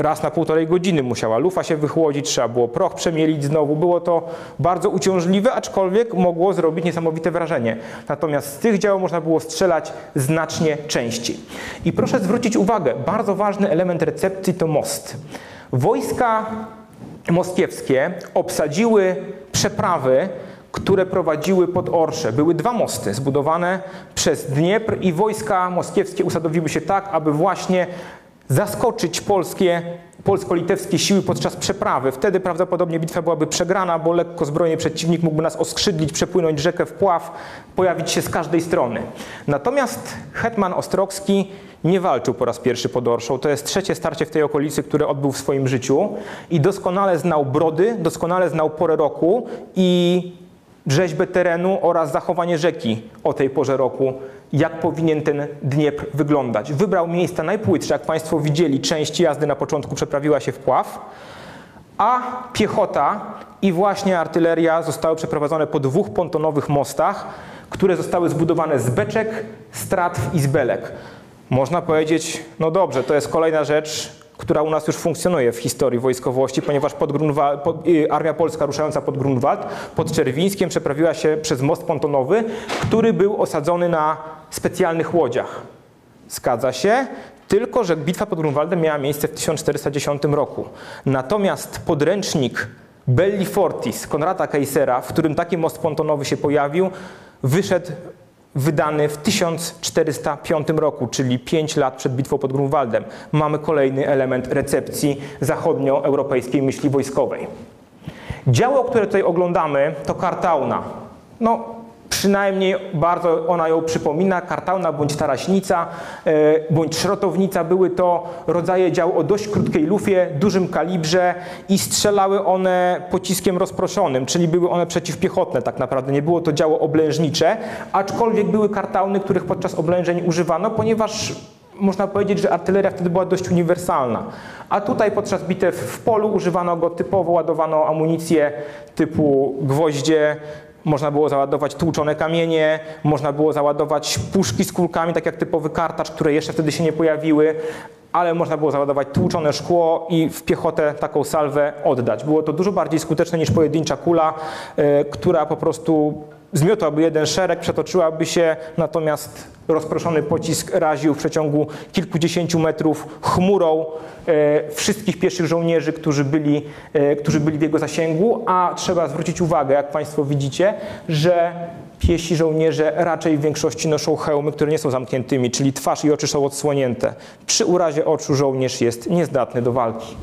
raz na półtorej godziny musiała lufa się wychłodzić, trzeba było proch przemielić znowu. Było to bardzo uciążliwe, aczkolwiek mogło zrobić niesamowite wrażenie. Natomiast z tych dział można było strzelać znacznie częściej. I proszę zwrócić uwagę, bardzo ważny element recepcji to most. Wojska moskiewskie obsadziły przeprawy, które prowadziły pod Orsze. Były dwa mosty zbudowane przez Dniepr i wojska moskiewskie usadowiły się tak, aby właśnie zaskoczyć polskie, polsko-litewskie siły podczas przeprawy. Wtedy prawdopodobnie bitwa byłaby przegrana, bo lekko zbrojny przeciwnik mógłby nas oskrzydlić, przepłynąć rzekę w pław, pojawić się z każdej strony. Natomiast hetman Ostrocki nie walczył po raz pierwszy pod Orszą. To jest trzecie starcie w tej okolicy, które odbył w swoim życiu i doskonale znał brody, doskonale znał porę roku i rzeźbę terenu oraz zachowanie rzeki o tej porze roku jak powinien ten Dniepr wyglądać. Wybrał miejsca najpłytsze, jak Państwo widzieli, część jazdy na początku przeprawiła się w pław, a piechota i właśnie artyleria zostały przeprowadzone po dwóch pontonowych mostach, które zostały zbudowane z beczek, stratw i z belek. Można powiedzieć, no dobrze, to jest kolejna rzecz, która u nas już funkcjonuje w historii wojskowości, ponieważ pod pod, y, Armia Polska ruszająca pod Grunwald, pod Czerwińskiem przeprawiła się przez most pontonowy, który był osadzony na specjalnych łodziach. Zgadza się, tylko że bitwa pod Grunwaldem miała miejsce w 1410 roku. Natomiast podręcznik Belli Fortis Konrada Keisera, w którym taki most pontonowy się pojawił, wyszedł wydany w 1405 roku, czyli 5 lat przed bitwą pod Grunwaldem. Mamy kolejny element recepcji zachodnioeuropejskiej myśli wojskowej. Działo, które tutaj oglądamy, to Kartauna. No, przynajmniej bardzo ona ją przypomina, kartauna bądź taraśnica, e, bądź szrotownica. Były to rodzaje dział o dość krótkiej lufie, dużym kalibrze i strzelały one pociskiem rozproszonym, czyli były one przeciwpiechotne tak naprawdę. Nie było to działo oblężnicze, aczkolwiek były kartauny, których podczas oblężeń używano, ponieważ można powiedzieć, że artyleria wtedy była dość uniwersalna. A tutaj podczas bitew w polu używano go typowo, ładowano amunicję typu gwoździe, można było załadować tłuczone kamienie, można było załadować puszki z kulkami, tak jak typowy kartacz, które jeszcze wtedy się nie pojawiły, ale można było załadować tłuczone szkło i w piechotę taką salwę oddać. Było to dużo bardziej skuteczne niż pojedyncza kula, e, która po prostu zmiotłaby jeden szereg, przetoczyłaby się, natomiast rozproszony pocisk raził w przeciągu kilkudziesięciu metrów chmurą e, wszystkich pieszych żołnierzy, którzy byli, e, którzy byli w jego zasięgu, a trzeba zwrócić uwagę, jak Państwo widzicie, że piesi żołnierze raczej w większości noszą hełmy, które nie są zamkniętymi, czyli twarz i oczy są odsłonięte. Przy urazie oczu żołnierz jest niezdatny do walki.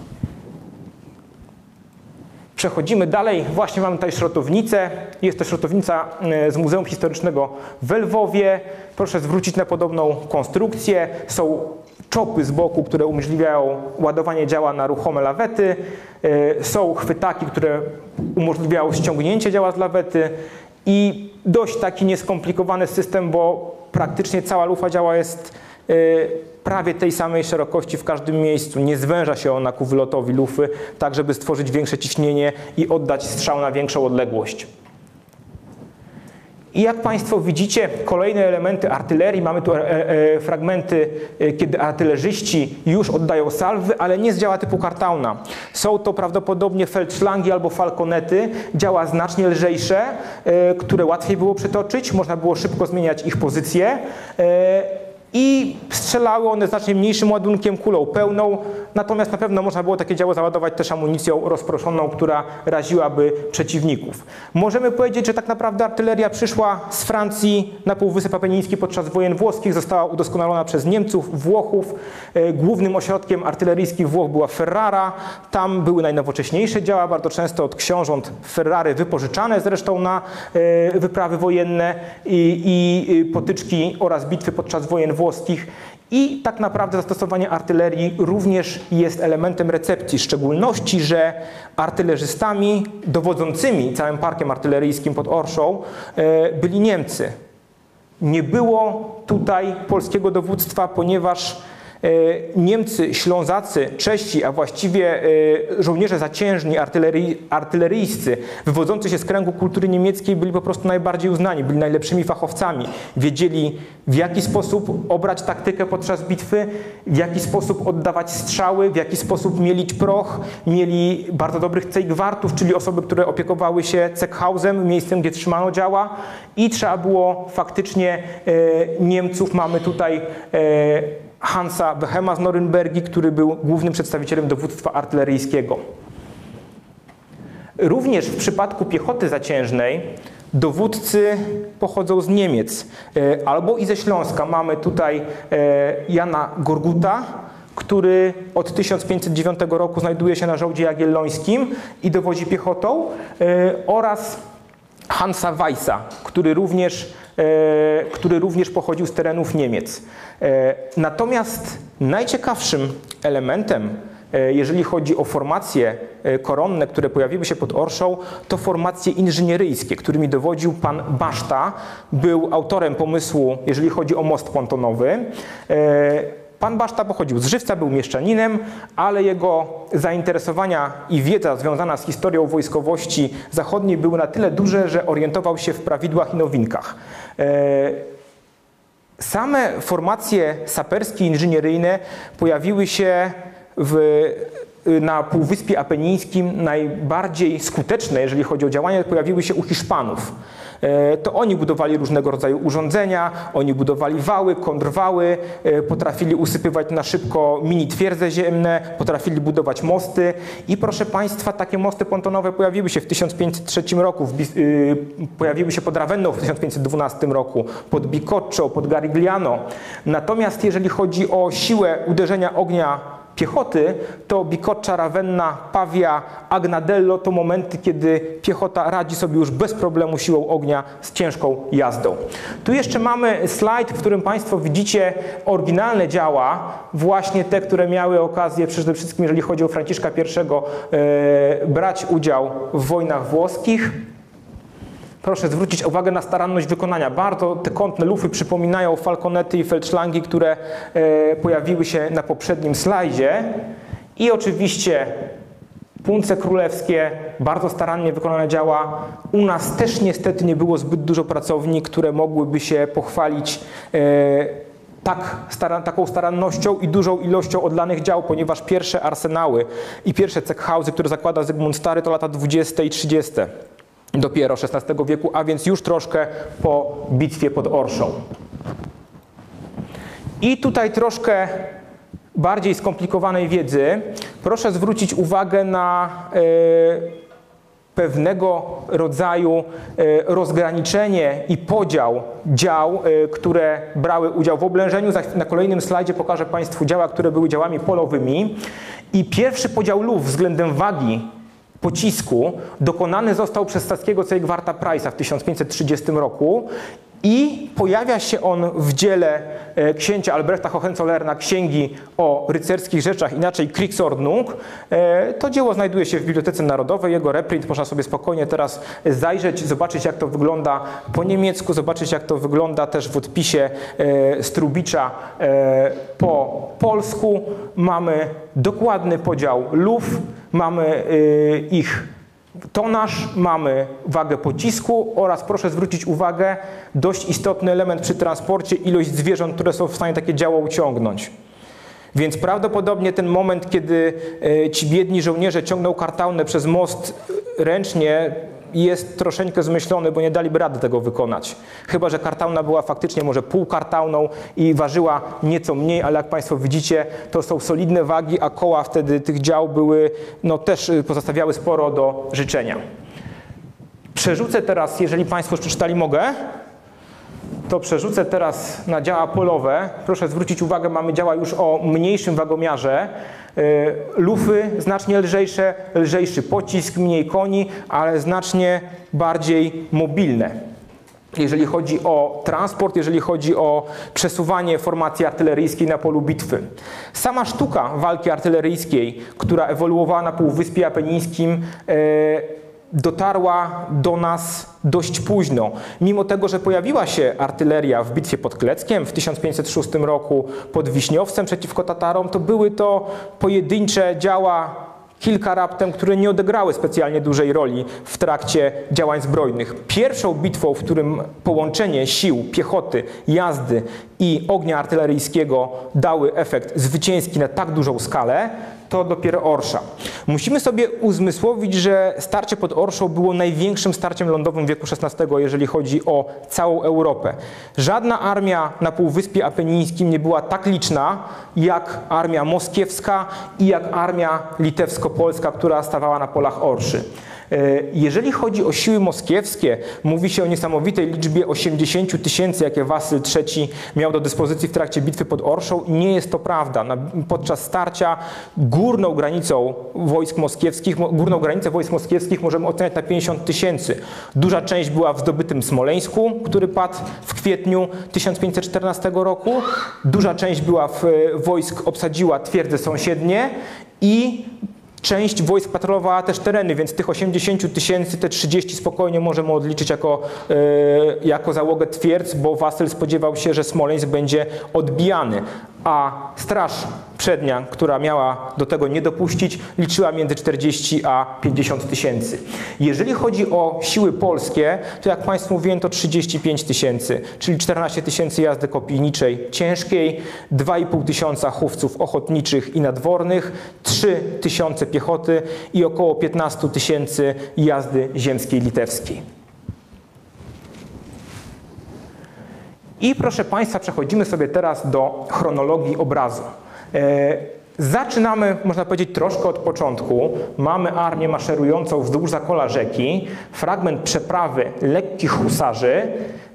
Przechodzimy dalej. Właśnie mamy tutaj szrotownicę. Jest to szrotownica e, z Muzeum Historycznego w Lwowie. Proszę zwrócić na podobną konstrukcję. Są czopy z boku, które umożliwiają ładowanie działa na ruchome lawety. E, są chwytaki, które umożliwiają ściągnięcie działa z lawety i dość taki nieskomplikowany system, bo praktycznie cała lufa działa jest prawie tej samej szerokości w każdym miejscu. Nie zwęża się ona ku wylotowi lufy, tak żeby stworzyć większe ciśnienie i oddać strzał na większą odległość. I jak Państwo widzicie, kolejne elementy artylerii, mamy tu e, e, fragmenty, e, kiedy artylerzyści już oddają salwy, ale nie z działa typu Kartauna. Są to prawdopodobnie feldszlangi albo falkonety, działa znacznie lżejsze, które łatwiej było przytoczyć, można było szybko zmieniać ich pozycję i strzelały one znacznie mniejszym ładunkiem, kulą pełną, natomiast na pewno można było takie działo załadować też amunicją rozproszoną, która raziłaby przeciwników. Możemy powiedzieć, że tak naprawdę artyleria przyszła z Francji na Półwysep Apeniński podczas wojen włoskich, została udoskonalona przez Niemców, Włochów. E, głównym ośrodkiem artyleryjskim Włoch była Ferrara, tam były najnowocześniejsze działa, bardzo często od książąt Ferrary wypożyczane zresztą na e, wyprawy wojenne i, i potyczki oraz bitwy podczas wojen włoskich i tak naprawdę zastosowanie artylerii również jest elementem recepcji, w szczególności, że artylerzystami dowodzącymi całym parkiem artyleryjskim pod Orszą e, byli Niemcy. Nie było tutaj polskiego dowództwa, ponieważ Niemcy, Ślązacy, Czesi, a właściwie e, żołnierze zaciężni, artylerii, artyleryjscy, wywodzący się z kręgu kultury niemieckiej, byli po prostu najbardziej uznani, byli najlepszymi fachowcami. Wiedzieli, w jaki sposób obrać taktykę podczas bitwy, w jaki sposób oddawać strzały, w jaki sposób mielić proch. Mieli bardzo dobrych cejgwartów, czyli osoby, które opiekowały się Ceckhausem, miejscem, gdzie trzymano działa. I trzeba było faktycznie e, Niemców, mamy tutaj Hansa Behema z Norymbergi, który był głównym przedstawicielem dowództwa artyleryjskiego. Również w przypadku piechoty zaciężnej dowódcy pochodzą z Niemiec e, albo i ze Śląska. Mamy tutaj e, Jana Gorguta, który od 1509 roku znajduje się na żołdzie jagiellońskim i dowodzi piechotą e, oraz Hansa Weissa, który również, który również pochodził z terenów Niemiec. E, natomiast najciekawszym elementem, e, jeżeli chodzi o formacje e, koronne, które pojawiły się pod Orszą, to formacje inżynieryjskie, którymi dowodził pan Baszta. Był autorem pomysłu, jeżeli chodzi o most pontonowy. Pan Baszta pochodził z Żywca, był mieszczaninem, ale jego zainteresowania i wiedza związana z historią wojskowości zachodniej były na tyle duże, że orientował się w prawidłach i nowinkach. Same formacje saperskie inżynieryjne pojawiły się w, na Półwyspie Apenińskim najbardziej skuteczne, jeżeli chodzi o działania, pojawiły się u Hiszpanów. E, to oni budowali różnego rodzaju urządzenia, oni budowali wały, kontrwały, e, potrafili usypywać na szybko mini twierdze ziemne, potrafili budować mosty i proszę Państwa, takie mosty pontonowe pojawiły się w 1503 roku, y, pojawiły się pod Ravenną w 1512 roku, pod Bicoccio, pod Garigliano. Natomiast jeżeli chodzi o siłę uderzenia ognia piechoty, to Bicoccia, Ravenna, Pavia, Agnadello to momenty, kiedy piechota radzi sobie już bez problemu siłą ognia z ciężką jazdą. Tu jeszcze mamy slajd, w którym Państwo widzicie oryginalne działa, właśnie te, które miały okazję przede wszystkim, jeżeli chodzi o Franciszka I, e, brać udział w wojnach włoskich. Proszę zwrócić uwagę na staranność wykonania. Bardzo te kątne lufy przypominają falconety i feldschlangi, które e, pojawiły się na poprzednim slajdzie. I oczywiście punce królewskie, bardzo starannie wykonane działa. U nas też niestety nie było zbyt dużo pracowni, które mogłyby się pochwalić e, tak, staran, taką starannością i dużą ilością odlanych dział, ponieważ pierwsze arsenały i pierwsze cekhauzy, które zakłada Zygmunt Stary, to lata 20 i 30 dopiero XVI wieku, a więc już troszkę po bitwie pod Orszą. I tutaj troszkę bardziej skomplikowanej wiedzy proszę zwrócić uwagę na e, pewnego rodzaju e, rozgraniczenie i podział dział, e, które brały udział w oblężeniu. Na kolejnym slajdzie pokażę Państwu działa, które były działami polowymi. I pierwszy podział luf względem wagi pocisku dokonany został przez stackiego Cejgwarta Price'a w 1530 roku i pojawia się on w dziele e, księcia Albrechta Hohenzollerna Księgi o rycerskich rzeczach, inaczej Kriegsordnung. E, to dzieło znajduje się w Bibliotece Narodowej, jego reprint można sobie spokojnie teraz zajrzeć, zobaczyć jak to wygląda po niemiecku, zobaczyć jak to wygląda też w odpisie e, Strubicza po polsku. Mamy dokładny podział luf, mamy ich tonaż, mamy wagę pocisku oraz proszę zwrócić uwagę, dość istotny element przy transporcie, ilość zwierząt, które są w stanie takie działo uciągnąć. Więc prawdopodobnie ten moment, kiedy e, ci biedni żołnierze ciągną kartaunę przez most ręcznie, jest troszeczkę zmyślony, bo nie daliby rady tego wykonać. Chyba, że kartauna była faktycznie może półkartauną i ważyła nieco mniej, ale jak Państwo widzicie, to są solidne wagi, a koła wtedy tych dział były, no też y, pozostawiały sporo do życzenia. Przerzucę teraz, jeżeli Państwo już przeczytali, mogę? to przerzucę teraz na działa polowe. Proszę zwrócić uwagę, mamy działa już o mniejszym wagomiarze. E, lufy znacznie lżejsze, lżejszy pocisk, mniej koni, ale znacznie bardziej mobilne. Jeżeli chodzi o transport, jeżeli chodzi o przesuwanie formacji artyleryjskiej na polu bitwy. Sama sztuka walki artyleryjskiej, która ewoluowała na Półwyspie Apenińskim, e, dotarła do nas dość późno. Mimo tego, że pojawiła się artyleria w bitwie pod Kleckiem w 1506 roku pod Wiśniowcem przeciwko Tatarom, to były to pojedyncze działa kilka raptem, które nie odegrały specjalnie dużej roli w trakcie działań zbrojnych. Pierwszą bitwą, w którym połączenie sił piechoty, jazdy i ognia artyleryjskiego dały efekt zwycięski na tak dużą skalę, to dopiero Orsza. Musimy sobie uzmysłowić, że starcie pod Orszą było największym starciem lądowym wieku XVI, jeżeli chodzi o całą Europę. Żadna armia na Półwyspie Apenińskim nie była tak liczna, jak armia moskiewska i jak armia litewsko-polska, która stawała na polach Orszy. E, jeżeli chodzi o siły moskiewskie, mówi się o niesamowitej liczbie 80 tysięcy, jakie Wasyl III miał do dyspozycji w trakcie bitwy pod Orszą. Nie jest to prawda. Podczas starcia górną granicą wojsk moskiewskich, górną granicę wojsk moskiewskich możemy oceniać na 50 tysięcy. Duża część była w zdobytym Smoleńsku, który padł w kwietniu 1514 roku. Duża część była w wojsk, obsadziła twierdze sąsiednie i Część wojsk patrolowała też tereny, więc tych 80 tysięcy, te 30 spokojnie możemy odliczyć jako, e, jako załogę twierdz, bo Wasyl spodziewał się, że Smoleńsk będzie odbijany, a straż przednia, która miała do tego nie dopuścić, liczyła między 40 a 50 tysięcy. Jeżeli chodzi o siły polskie, to jak Państwu mówiłem, to 35 tysięcy, czyli 14 tysięcy jazdy kopijniczej ciężkiej, 2,5 tysiąca chówców ochotniczych i nadwornych, 3 tysiące piechoty i około 15 tysięcy jazdy ziemskiej litewskiej. I proszę Państwa, przechodzimy sobie teraz do chronologii obrazu. E, zaczynamy, można powiedzieć, troszkę od początku. Mamy armię maszerującą wzdłuż zakola rzeki, fragment przeprawy lekkich husarzy,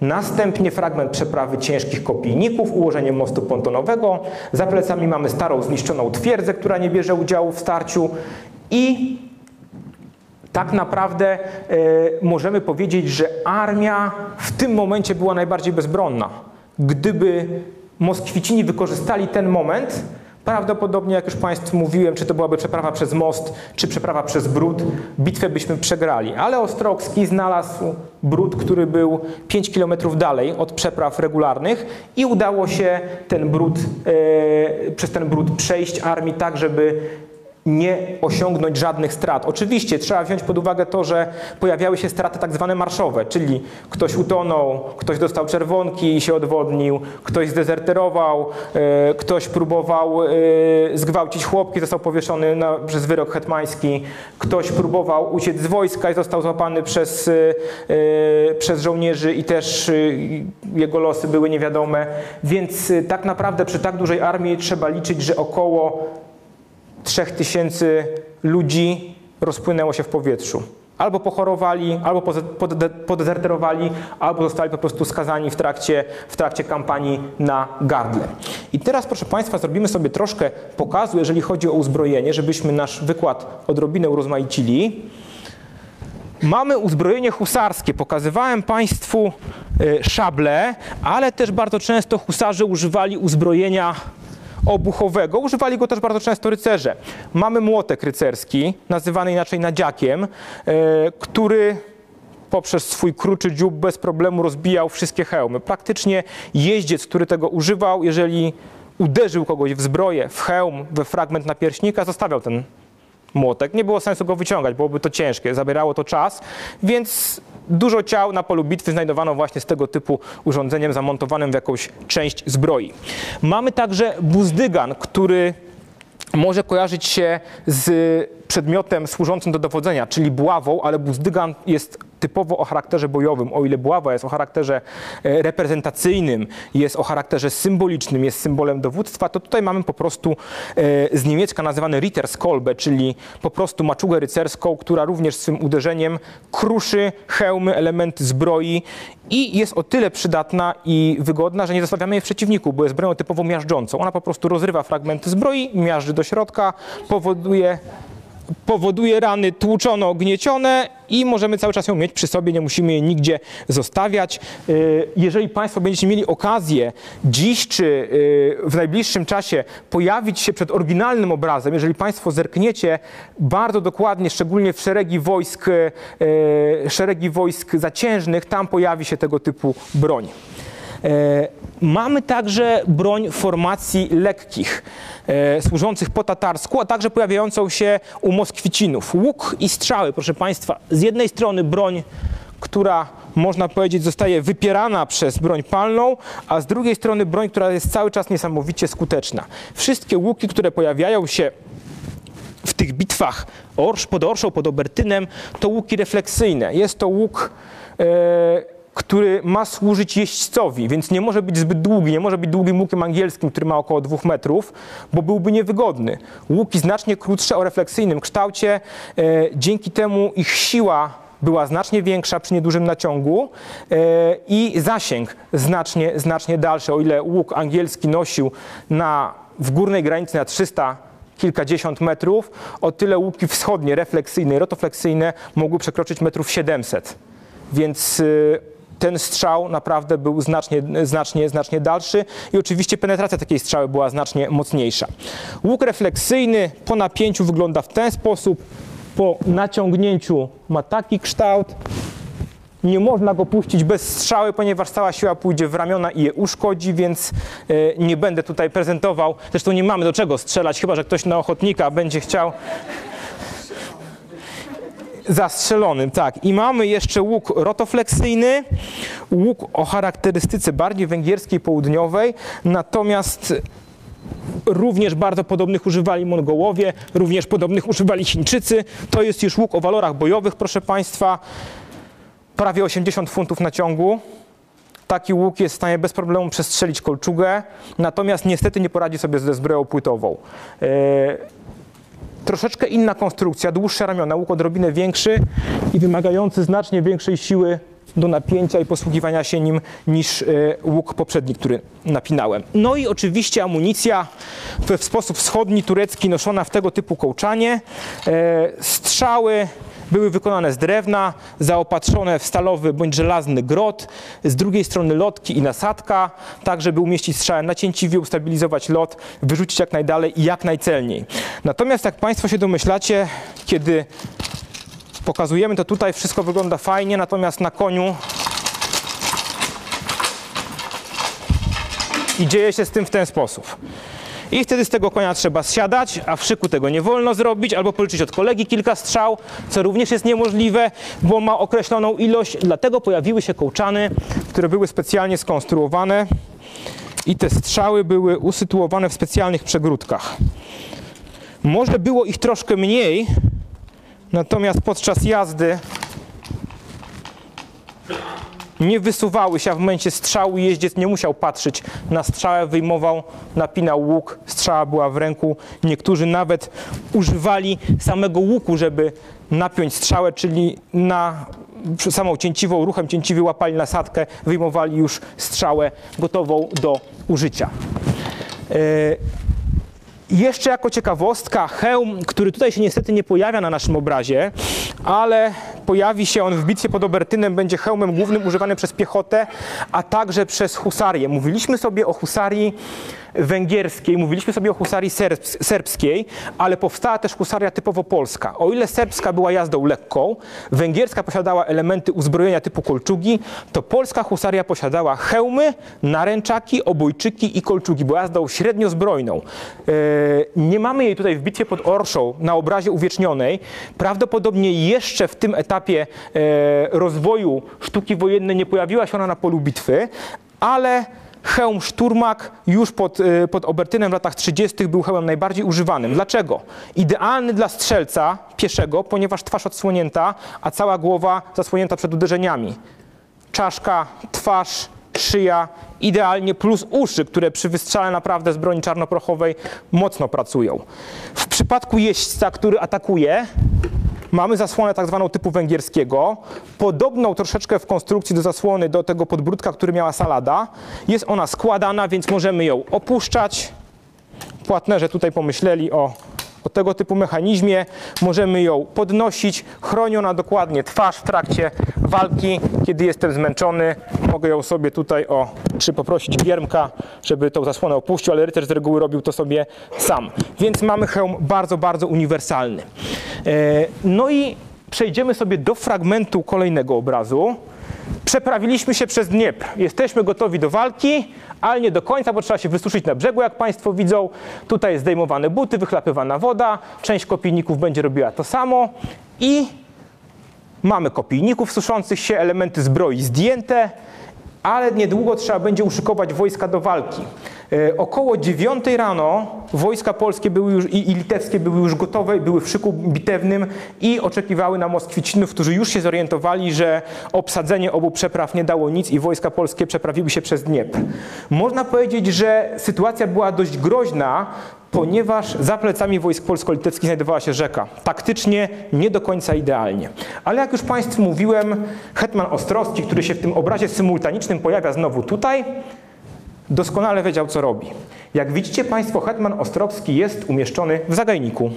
następnie fragment przeprawy ciężkich kopijników, ułożenie mostu pontonowego. Za plecami mamy starą, zniszczoną twierdzę, która nie bierze udziału w starciu i tak naprawdę e, możemy powiedzieć, że armia w tym momencie była najbardziej bezbronna. Gdyby Moskwicini wykorzystali ten moment, Prawdopodobnie, jak już Państwu mówiłem, czy to byłaby przeprawa przez most, czy przeprawa przez brud, bitwę byśmy przegrali. Ale Ostrowski znalazł brud, który był 5 km dalej od przepraw regularnych i udało się ten brud, e, przez ten brud przejść armii tak, żeby nie osiągnąć żadnych strat. Oczywiście trzeba wziąć pod uwagę to, że pojawiały się straty tak zwane marszowe, czyli ktoś utonął, ktoś dostał czerwonki i się odwodnił, ktoś zdezerterował, e, ktoś próbował e, zgwałcić chłopki, został powieszony na, przez wyrok hetmański, ktoś próbował uciec z wojska i został złapany przez, e, przez żołnierzy i też jego losy były niewiadome. Więc tak naprawdę przy tak dużej armii trzeba liczyć, że około 3000 ludzi rozpłynęło się w powietrzu. Albo pochorowali, albo podezerterowali, albo zostali po prostu skazani w trakcie, w trakcie kampanii na gardle. I teraz, proszę Państwa, zrobimy sobie troszkę pokazu, jeżeli chodzi o uzbrojenie, żebyśmy nasz wykład odrobinę urozmaicili. Mamy uzbrojenie husarskie. Pokazywałem Państwu y, szable, ale też bardzo często husarze używali uzbrojenia obuchowego. Używali go też bardzo często rycerze. Mamy młotek rycerski, nazywany inaczej nadziakiem, e, który poprzez swój kruczy dziób bez problemu rozbijał wszystkie hełmy. Praktycznie jeździec, który tego używał, jeżeli uderzył kogoś w zbroję, w hełm, we fragment napierśnika, zostawiał ten młotek. Nie było sensu go wyciągać, byłoby to ciężkie, zabierało to czas, więc dużo ciał na polu bitwy znajdowano właśnie z tego typu urządzeniem zamontowanym w jakąś część zbroi. Mamy także buzdygan, który może kojarzyć się z przedmiotem służącym do dowodzenia, czyli buławą, ale buzdygan jest typowo o charakterze bojowym, o ile buława jest o charakterze e, reprezentacyjnym, jest o charakterze symbolicznym, jest symbolem dowództwa, to tutaj mamy po prostu e, z niemiecka nazywany Ritterskolbe, czyli po prostu maczugę rycerską, która również swym uderzeniem kruszy hełmy, elementy zbroi i jest o tyle przydatna i wygodna, że nie zostawiamy jej w przeciwniku, bo jest bronią typowo miażdżącą. Ona po prostu rozrywa fragmenty zbroi, miażdży do środka, powoduje powoduje rany tłuczono, gniecione i możemy cały czas ją mieć przy sobie, nie musimy jej nigdzie zostawiać. Y, jeżeli Państwo będziecie mieli okazję dziś czy y, w najbliższym czasie pojawić się przed oryginalnym obrazem, jeżeli Państwo zerkniecie bardzo dokładnie, szczególnie w szeregi wojsk, y, szeregi wojsk zaciężnych, tam pojawi się tego typu broń. Mamy także broń formacji lekkich, e, służących po tatarsku, a także pojawiającą się u Moskwicinów. Łuk i strzały, proszę Państwa. Z jednej strony broń, która można powiedzieć zostaje wypierana przez broń palną, a z drugiej strony broń, która jest cały czas niesamowicie skuteczna. Wszystkie łuki, które pojawiają się w tych bitwach Orsz, pod Orszą, pod Obertynem, to łuki refleksyjne. Jest to łuk... E, który ma służyć jeźdźcowi, więc nie może być zbyt długi, nie może być długim łukiem angielskim, który ma około dwóch metrów, bo byłby niewygodny. Łuki znacznie krótsze o refleksyjnym kształcie, e, dzięki temu ich siła była znacznie większa przy niedużym naciągu e, i zasięg znacznie, znacznie dalszy. O ile łuk angielski nosił na, w górnej granicy na 300 kilkadziesiąt metrów, o tyle łuki wschodnie, refleksyjne i rotofleksyjne mogły przekroczyć metrów 700. Więc e, ten strzał naprawdę był znacznie, znacznie, znacznie dalszy i oczywiście penetracja takiej strzały była znacznie mocniejsza. Łuk refleksyjny po napięciu wygląda w ten sposób. Po naciągnięciu ma taki kształt. Nie można go puścić bez strzały, ponieważ cała siła pójdzie w ramiona i je uszkodzi, więc e, nie będę tutaj prezentował. Zresztą nie mamy do czego strzelać, chyba że ktoś na ochotnika będzie chciał zastrzelonym, tak. I mamy jeszcze łuk rotofleksyjny, łuk o charakterystyce bardziej węgierskiej, południowej, natomiast również bardzo podobnych używali Mongołowie, również podobnych używali Chińczycy. To jest już łuk o walorach bojowych, proszę Państwa, prawie 80 funtów na ciągu. Taki łuk jest w stanie bez problemu przestrzelić kolczugę, natomiast niestety nie poradzi sobie ze zbroją płytową. Troszeczkę inna konstrukcja, dłuższe ramiona, łuk odrobinę większy i wymagający znacznie większej siły do napięcia i posługiwania się nim niż e, łuk poprzedni, który napinałem. No i oczywiście amunicja w sposób wschodni, turecki, noszona w tego typu kołczanie, e, strzały, były wykonane z drewna, zaopatrzone w stalowy bądź żelazny grot, z drugiej strony lotki i nasadka, tak żeby umieścić strzałę na cięciwie, ustabilizować lot, wyrzucić jak najdalej i jak najcelniej. Natomiast jak Państwo się domyślacie, kiedy pokazujemy to tutaj, wszystko wygląda fajnie, natomiast na koniu i dzieje się z tym w ten sposób. I wtedy z tego konia trzeba zsiadać, a w szyku tego nie wolno zrobić, albo policzyć od kolegi kilka strzał, co również jest niemożliwe, bo ma określoną ilość. Dlatego pojawiły się kołczany, które były specjalnie skonstruowane i te strzały były usytuowane w specjalnych przegródkach. Może było ich troszkę mniej, natomiast podczas jazdy nie wysuwały się, a w momencie strzału jeździec nie musiał patrzeć na strzałę, wyjmował, napinał łuk, strzała była w ręku. Niektórzy nawet używali samego łuku, żeby napiąć strzałę, czyli na samą cięciwą, ruchem cięciwy łapali nasadkę, wyjmowali już strzałę gotową do użycia. E, jeszcze jako ciekawostka, hełm, który tutaj się niestety nie pojawia na naszym obrazie, ale pojawi się on w bitwie pod Obertynem, będzie hełmem głównym używany przez piechotę, a także przez husarię. Mówiliśmy sobie o husarii węgierskiej, mówiliśmy sobie o husarii serbskiej, ale powstała też husaria typowo polska. O ile serbska była jazdą lekką, węgierska posiadała elementy uzbrojenia typu kolczugi, to polska husaria posiadała hełmy, naręczaki, obojczyki i kolczugi, była jazdą średnio zbrojną. E, nie mamy jej tutaj w bitwie pod Orszą na obrazie uwiecznionej. Prawdopodobnie jeszcze w tym etapie e, rozwoju sztuki wojennej nie pojawiła się ona na polu bitwy, ale hełm szturmak już pod, y, pod Obertynem w latach 30. był hełmem najbardziej używanym. Dlaczego? Idealny dla strzelca pieszego, ponieważ twarz odsłonięta, a cała głowa zasłonięta przed uderzeniami. Czaszka, twarz, szyja, idealnie plus uszy, które przy wystrzale naprawdę z broni czarnoprochowej mocno pracują. W przypadku jeźdźca, który atakuje, mamy zasłonę tak zwaną typu węgierskiego, podobną troszeczkę w konstrukcji do zasłony do tego podbródka, który miała salada. Jest ona składana, więc możemy ją opuszczać. Płatnerze tutaj pomyśleli o, o tego typu mechanizmie. Możemy ją podnosić. Chroni ona dokładnie twarz w trakcie walki. Kiedy jestem zmęczony, mogę ją sobie tutaj o, czy poprosić giermka, żeby tą zasłonę opuścił, ale rycerz z reguły robił to sobie sam. Więc mamy hełm bardzo, bardzo uniwersalny. E, No i przejdziemy sobie do fragmentu kolejnego obrazu. Przeprawiliśmy się przez Dniepr. Jesteśmy gotowi do walki, ale nie do końca, bo trzeba się wysuszyć na brzegu, jak Państwo widzą. Tutaj zdejmowane buty, wychlapywana woda. Część kopijników będzie robiła to samo. I mamy kopijników suszących się, elementy zbroi zdjęte, ale niedługo trzeba będzie uszykować wojska do walki. E, Około 9 rano wojska polskie były już, i, i litewskie były już gotowe, były w szyku bitewnym i oczekiwały na Moskwicinów, którzy już się zorientowali, że obsadzenie obu przepraw nie dało nic i wojska polskie przeprawiły się przez Dniepr. Można powiedzieć, że sytuacja była dość groźna, ponieważ za plecami wojsk polsko-litewskich znajdowała się rzeka. Taktycznie nie do końca idealnie. Ale jak już Państwu mówiłem, hetman Ostrowski, który się w tym obrazie symultanicznym pojawia znowu tutaj, doskonale wiedział, co robi. Jak widzicie Państwo, hetman Ostrowski jest umieszczony w zagajniku.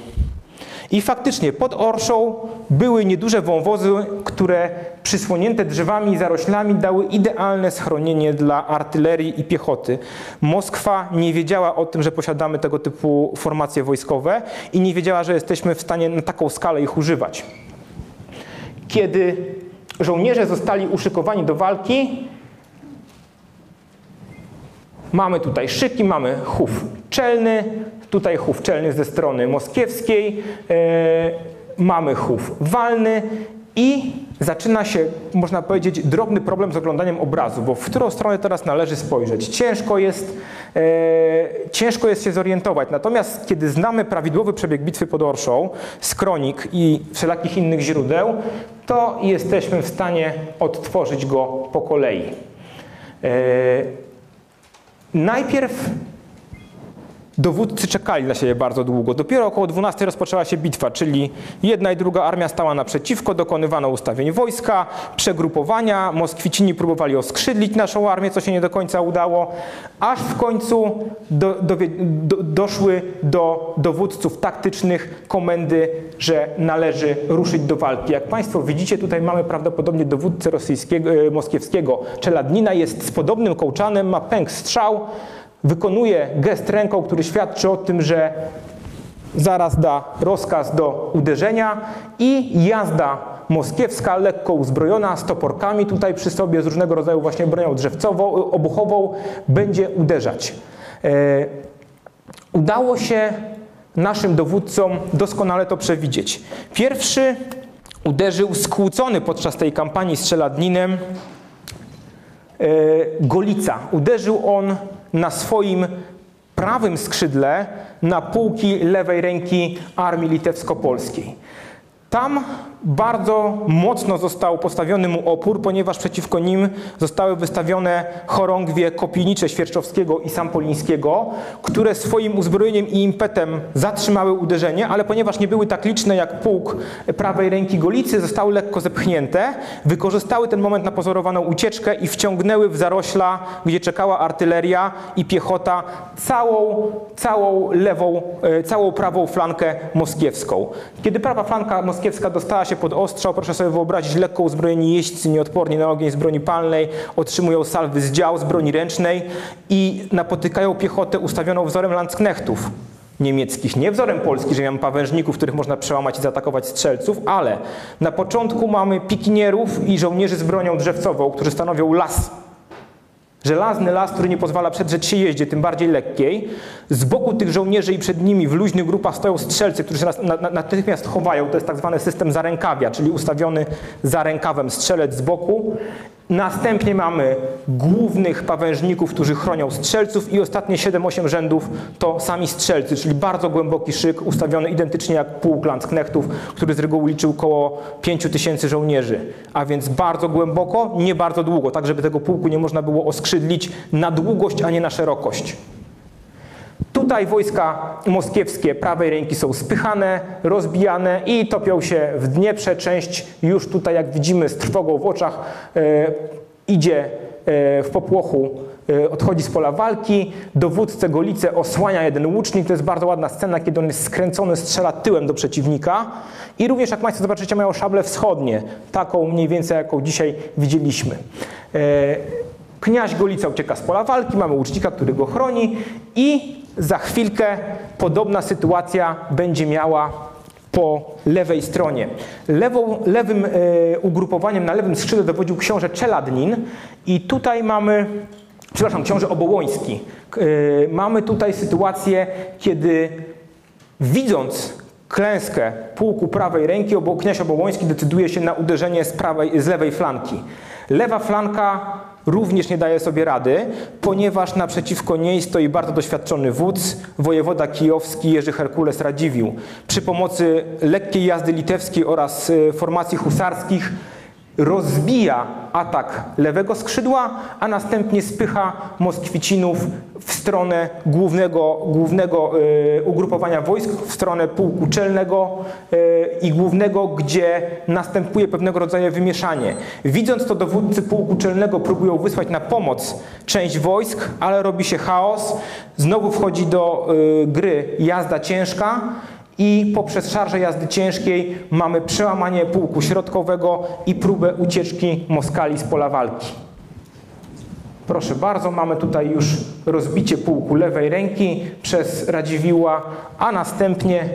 I faktycznie pod Orszą były nieduże wąwozy, które przysłonięte drzewami i zaroślami dały idealne schronienie dla artylerii i piechoty. Moskwa nie wiedziała o tym, że posiadamy tego typu formacje wojskowe i nie wiedziała, że jesteśmy w stanie na taką skalę ich używać. Kiedy żołnierze zostali uszykowani do walki, Mamy tutaj szyki, mamy chów czelny, tutaj chów czelny ze strony moskiewskiej, e, mamy chów walny i zaczyna się, można powiedzieć, drobny problem z oglądaniem obrazu, bo w którą stronę teraz należy spojrzeć. Ciężko jest, e, ciężko jest się zorientować. Natomiast kiedy znamy prawidłowy przebieg bitwy pod Orszą z kronik i wszelakich innych źródeł, to jesteśmy w stanie odtworzyć go po kolei. E, Najpierw dowódcy czekali na siebie bardzo długo. Dopiero około 12 rozpoczęła się bitwa, czyli jedna i druga armia stała naprzeciwko, dokonywano ustawień wojska, przegrupowania, Moskwicini próbowali oskrzydlić naszą armię, co się nie do końca udało, aż w końcu do, dowie- do, doszły do dowódców taktycznych komendy, że należy ruszyć do walki. Jak Państwo widzicie, tutaj mamy prawdopodobnie dowódcę rosyjskiego, e, moskiewskiego. Czeladnina jest z podobnym kołczanem, ma pęk strzał, wykonuje gest ręką, który świadczy o tym, że zaraz da rozkaz do uderzenia i jazda moskiewska, lekko uzbrojona, z toporkami tutaj przy sobie, z różnego rodzaju właśnie bronią drzewcową, obuchową, będzie uderzać. E, udało się naszym dowódcom doskonale to przewidzieć. Pierwszy uderzył skłócony podczas tej kampanii z Czeladninem e, Golica. Uderzył on na swoim prawym skrzydle na pułki lewej ręki armii litewsko-polskiej. Tam bardzo mocno został postawiony mu opór, ponieważ przeciwko nim zostały wystawione chorągwie kopijnicze Świerczowskiego i Sampolińskiego, które swoim uzbrojeniem i impetem zatrzymały uderzenie, ale ponieważ nie były tak liczne jak pułk prawej ręki Golicy, zostały lekko zepchnięte, wykorzystały ten moment na pozorowaną ucieczkę i wciągnęły w zarośla, gdzie czekała artyleria i piechota, całą, całą lewą, e, całą prawą flankę moskiewską. Kiedy prawa flanka moskiewska dostała się pod ostrzał, proszę sobie wyobrazić, lekko uzbrojeni jeźdźcy, nieodporni na ogień z broni palnej, otrzymują salwy z dział, z broni ręcznej i napotykają piechotę ustawioną wzorem Landsknechtów. Niemieckich, nie wzorem Polski, że mamy pawężników, których można przełamać i zaatakować strzelców, ale na początku mamy pikinierów i żołnierzy z bronią drzewcową, którzy stanowią las Żelazny las, który nie pozwala przedrzeć się jeździe, tym bardziej lekkiej. Z boku tych żołnierzy i przed nimi w luźnych grupach stoją strzelcy, którzy się natychmiast chowają. To jest tak zwany system zarękawia, czyli ustawiony za rękawem strzelec z boku. Następnie mamy głównych pawężników, którzy chronią strzelców i ostatnie 7-8 rzędów to sami strzelcy, czyli bardzo głęboki szyk ustawiony identycznie jak pułk Landsknechtów, który z reguły liczył około 5 tysięcy żołnierzy. A więc bardzo głęboko, nie bardzo długo, tak żeby tego pułku nie można było oskrzydlić na długość, a nie na szerokość. Tutaj wojska moskiewskie prawej ręki są spychane, rozbijane i topią się w Dnieprze. Część już tutaj, jak widzimy, z trwogą w oczach e, idzie e, w popłochu, e, odchodzi z pola walki. Dowódcę Golice osłania jeden łucznik. To jest bardzo ładna scena, kiedy on jest skręcony, strzela tyłem do przeciwnika. I również, jak Państwo zobaczycie, mają szable wschodnie, taką mniej więcej, jaką dzisiaj widzieliśmy. Kniaź Golica ucieka z pola walki, mamy łucznika, który go chroni i za chwilkę podobna sytuacja będzie miała po lewej stronie. Lewą, lewym e, ugrupowaniem na lewym skrzydle dowodził książę Czeladnin i tutaj mamy, przepraszam, książę Obołoński. E, mamy tutaj sytuację, kiedy widząc klęskę pułku prawej ręki, obo, kniaź Obołoński decyduje się na uderzenie z, prawej, z lewej flanki. Lewa flanka również nie daje sobie rady, ponieważ naprzeciwko niej stoi bardzo doświadczony wódz, wojewoda kijowski Jerzy Herkules Radziwiłł. Przy pomocy lekkiej jazdy litewskiej oraz e, formacji husarskich rozbija atak lewego skrzydła, a następnie spycha Moskwicinów w stronę głównego, głównego y, ugrupowania wojsk, w stronę pułku czelnego y, i głównego, gdzie następuje pewnego rodzaju wymieszanie. Widząc to dowódcy pułku czelnego próbują wysłać na pomoc część wojsk, ale robi się chaos. Znowu wchodzi do y, gry jazda ciężka i poprzez szarżę jazdy ciężkiej mamy przełamanie pułku środkowego i próbę ucieczki Moskali z pola walki. Proszę bardzo, mamy tutaj już rozbicie pułku lewej ręki przez Radziwiła, a następnie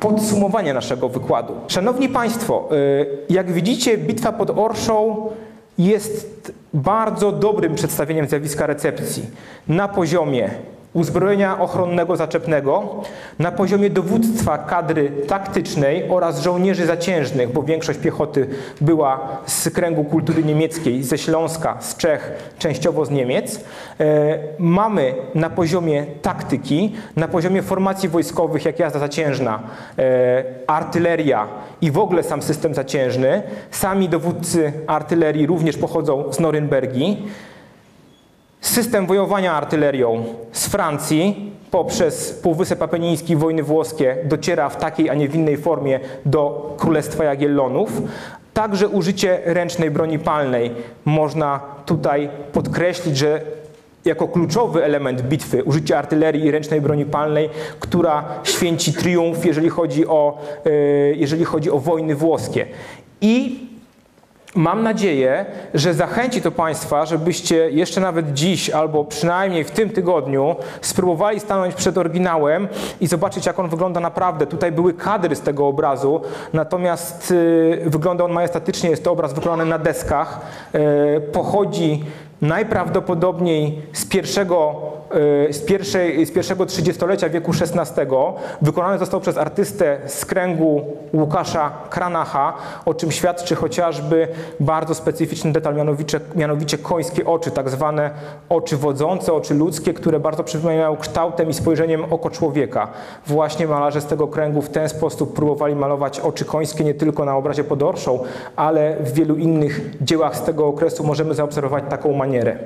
podsumowanie naszego wykładu. Szanowni Państwo, y, jak widzicie, bitwa pod Orszą jest bardzo dobrym przedstawieniem zjawiska recepcji na poziomie uzbrojenia ochronnego zaczepnego, na poziomie dowództwa kadry taktycznej oraz żołnierzy zaciężnych, bo większość piechoty była z kręgu kultury niemieckiej, ze Śląska, z Czech, częściowo z Niemiec. E, mamy na poziomie taktyki, na poziomie formacji wojskowych, jak jazda zaciężna, e, artyleria i w ogóle sam system zaciężny. Sami dowódcy artylerii również pochodzą z Norymbergi. System wojowania artylerią z Francji poprzez Półwysep Apeniński wojny włoskie dociera w takiej, a nie w innej formie do Królestwa Jagiellonów. Także użycie ręcznej broni palnej można tutaj podkreślić, że jako kluczowy element bitwy użycie artylerii i ręcznej broni palnej, która święci triumf, jeżeli chodzi o, e, jeżeli chodzi o wojny włoskie. I Mam nadzieję, że zachęci to Państwa, żebyście jeszcze nawet dziś albo przynajmniej w tym tygodniu spróbowali stanąć przed oryginałem i zobaczyć, jak on wygląda naprawdę. Tutaj były kadry z tego obrazu, natomiast y, wygląda on majestatycznie. Jest to obraz wykonany na deskach. Y, pochodzi najprawdopodobniej z pierwszego, z, pierwszej, z pierwszego trzydziestolecia wieku XVI. Wykonany został przez artystę z kręgu Łukasza Kranacha, o czym świadczy chociażby bardzo specyficzny detal, mianowicie, mianowicie końskie oczy, tak zwane oczy wodzące, oczy ludzkie, które bardzo przypominają kształtem i spojrzeniem oko człowieka. Właśnie malarze z tego kręgu w ten sposób próbowali malować oczy końskie nie tylko na obrazie pod Orszą, ale w wielu innych dziełach z tego okresu możemy zaobserwować taką manierę.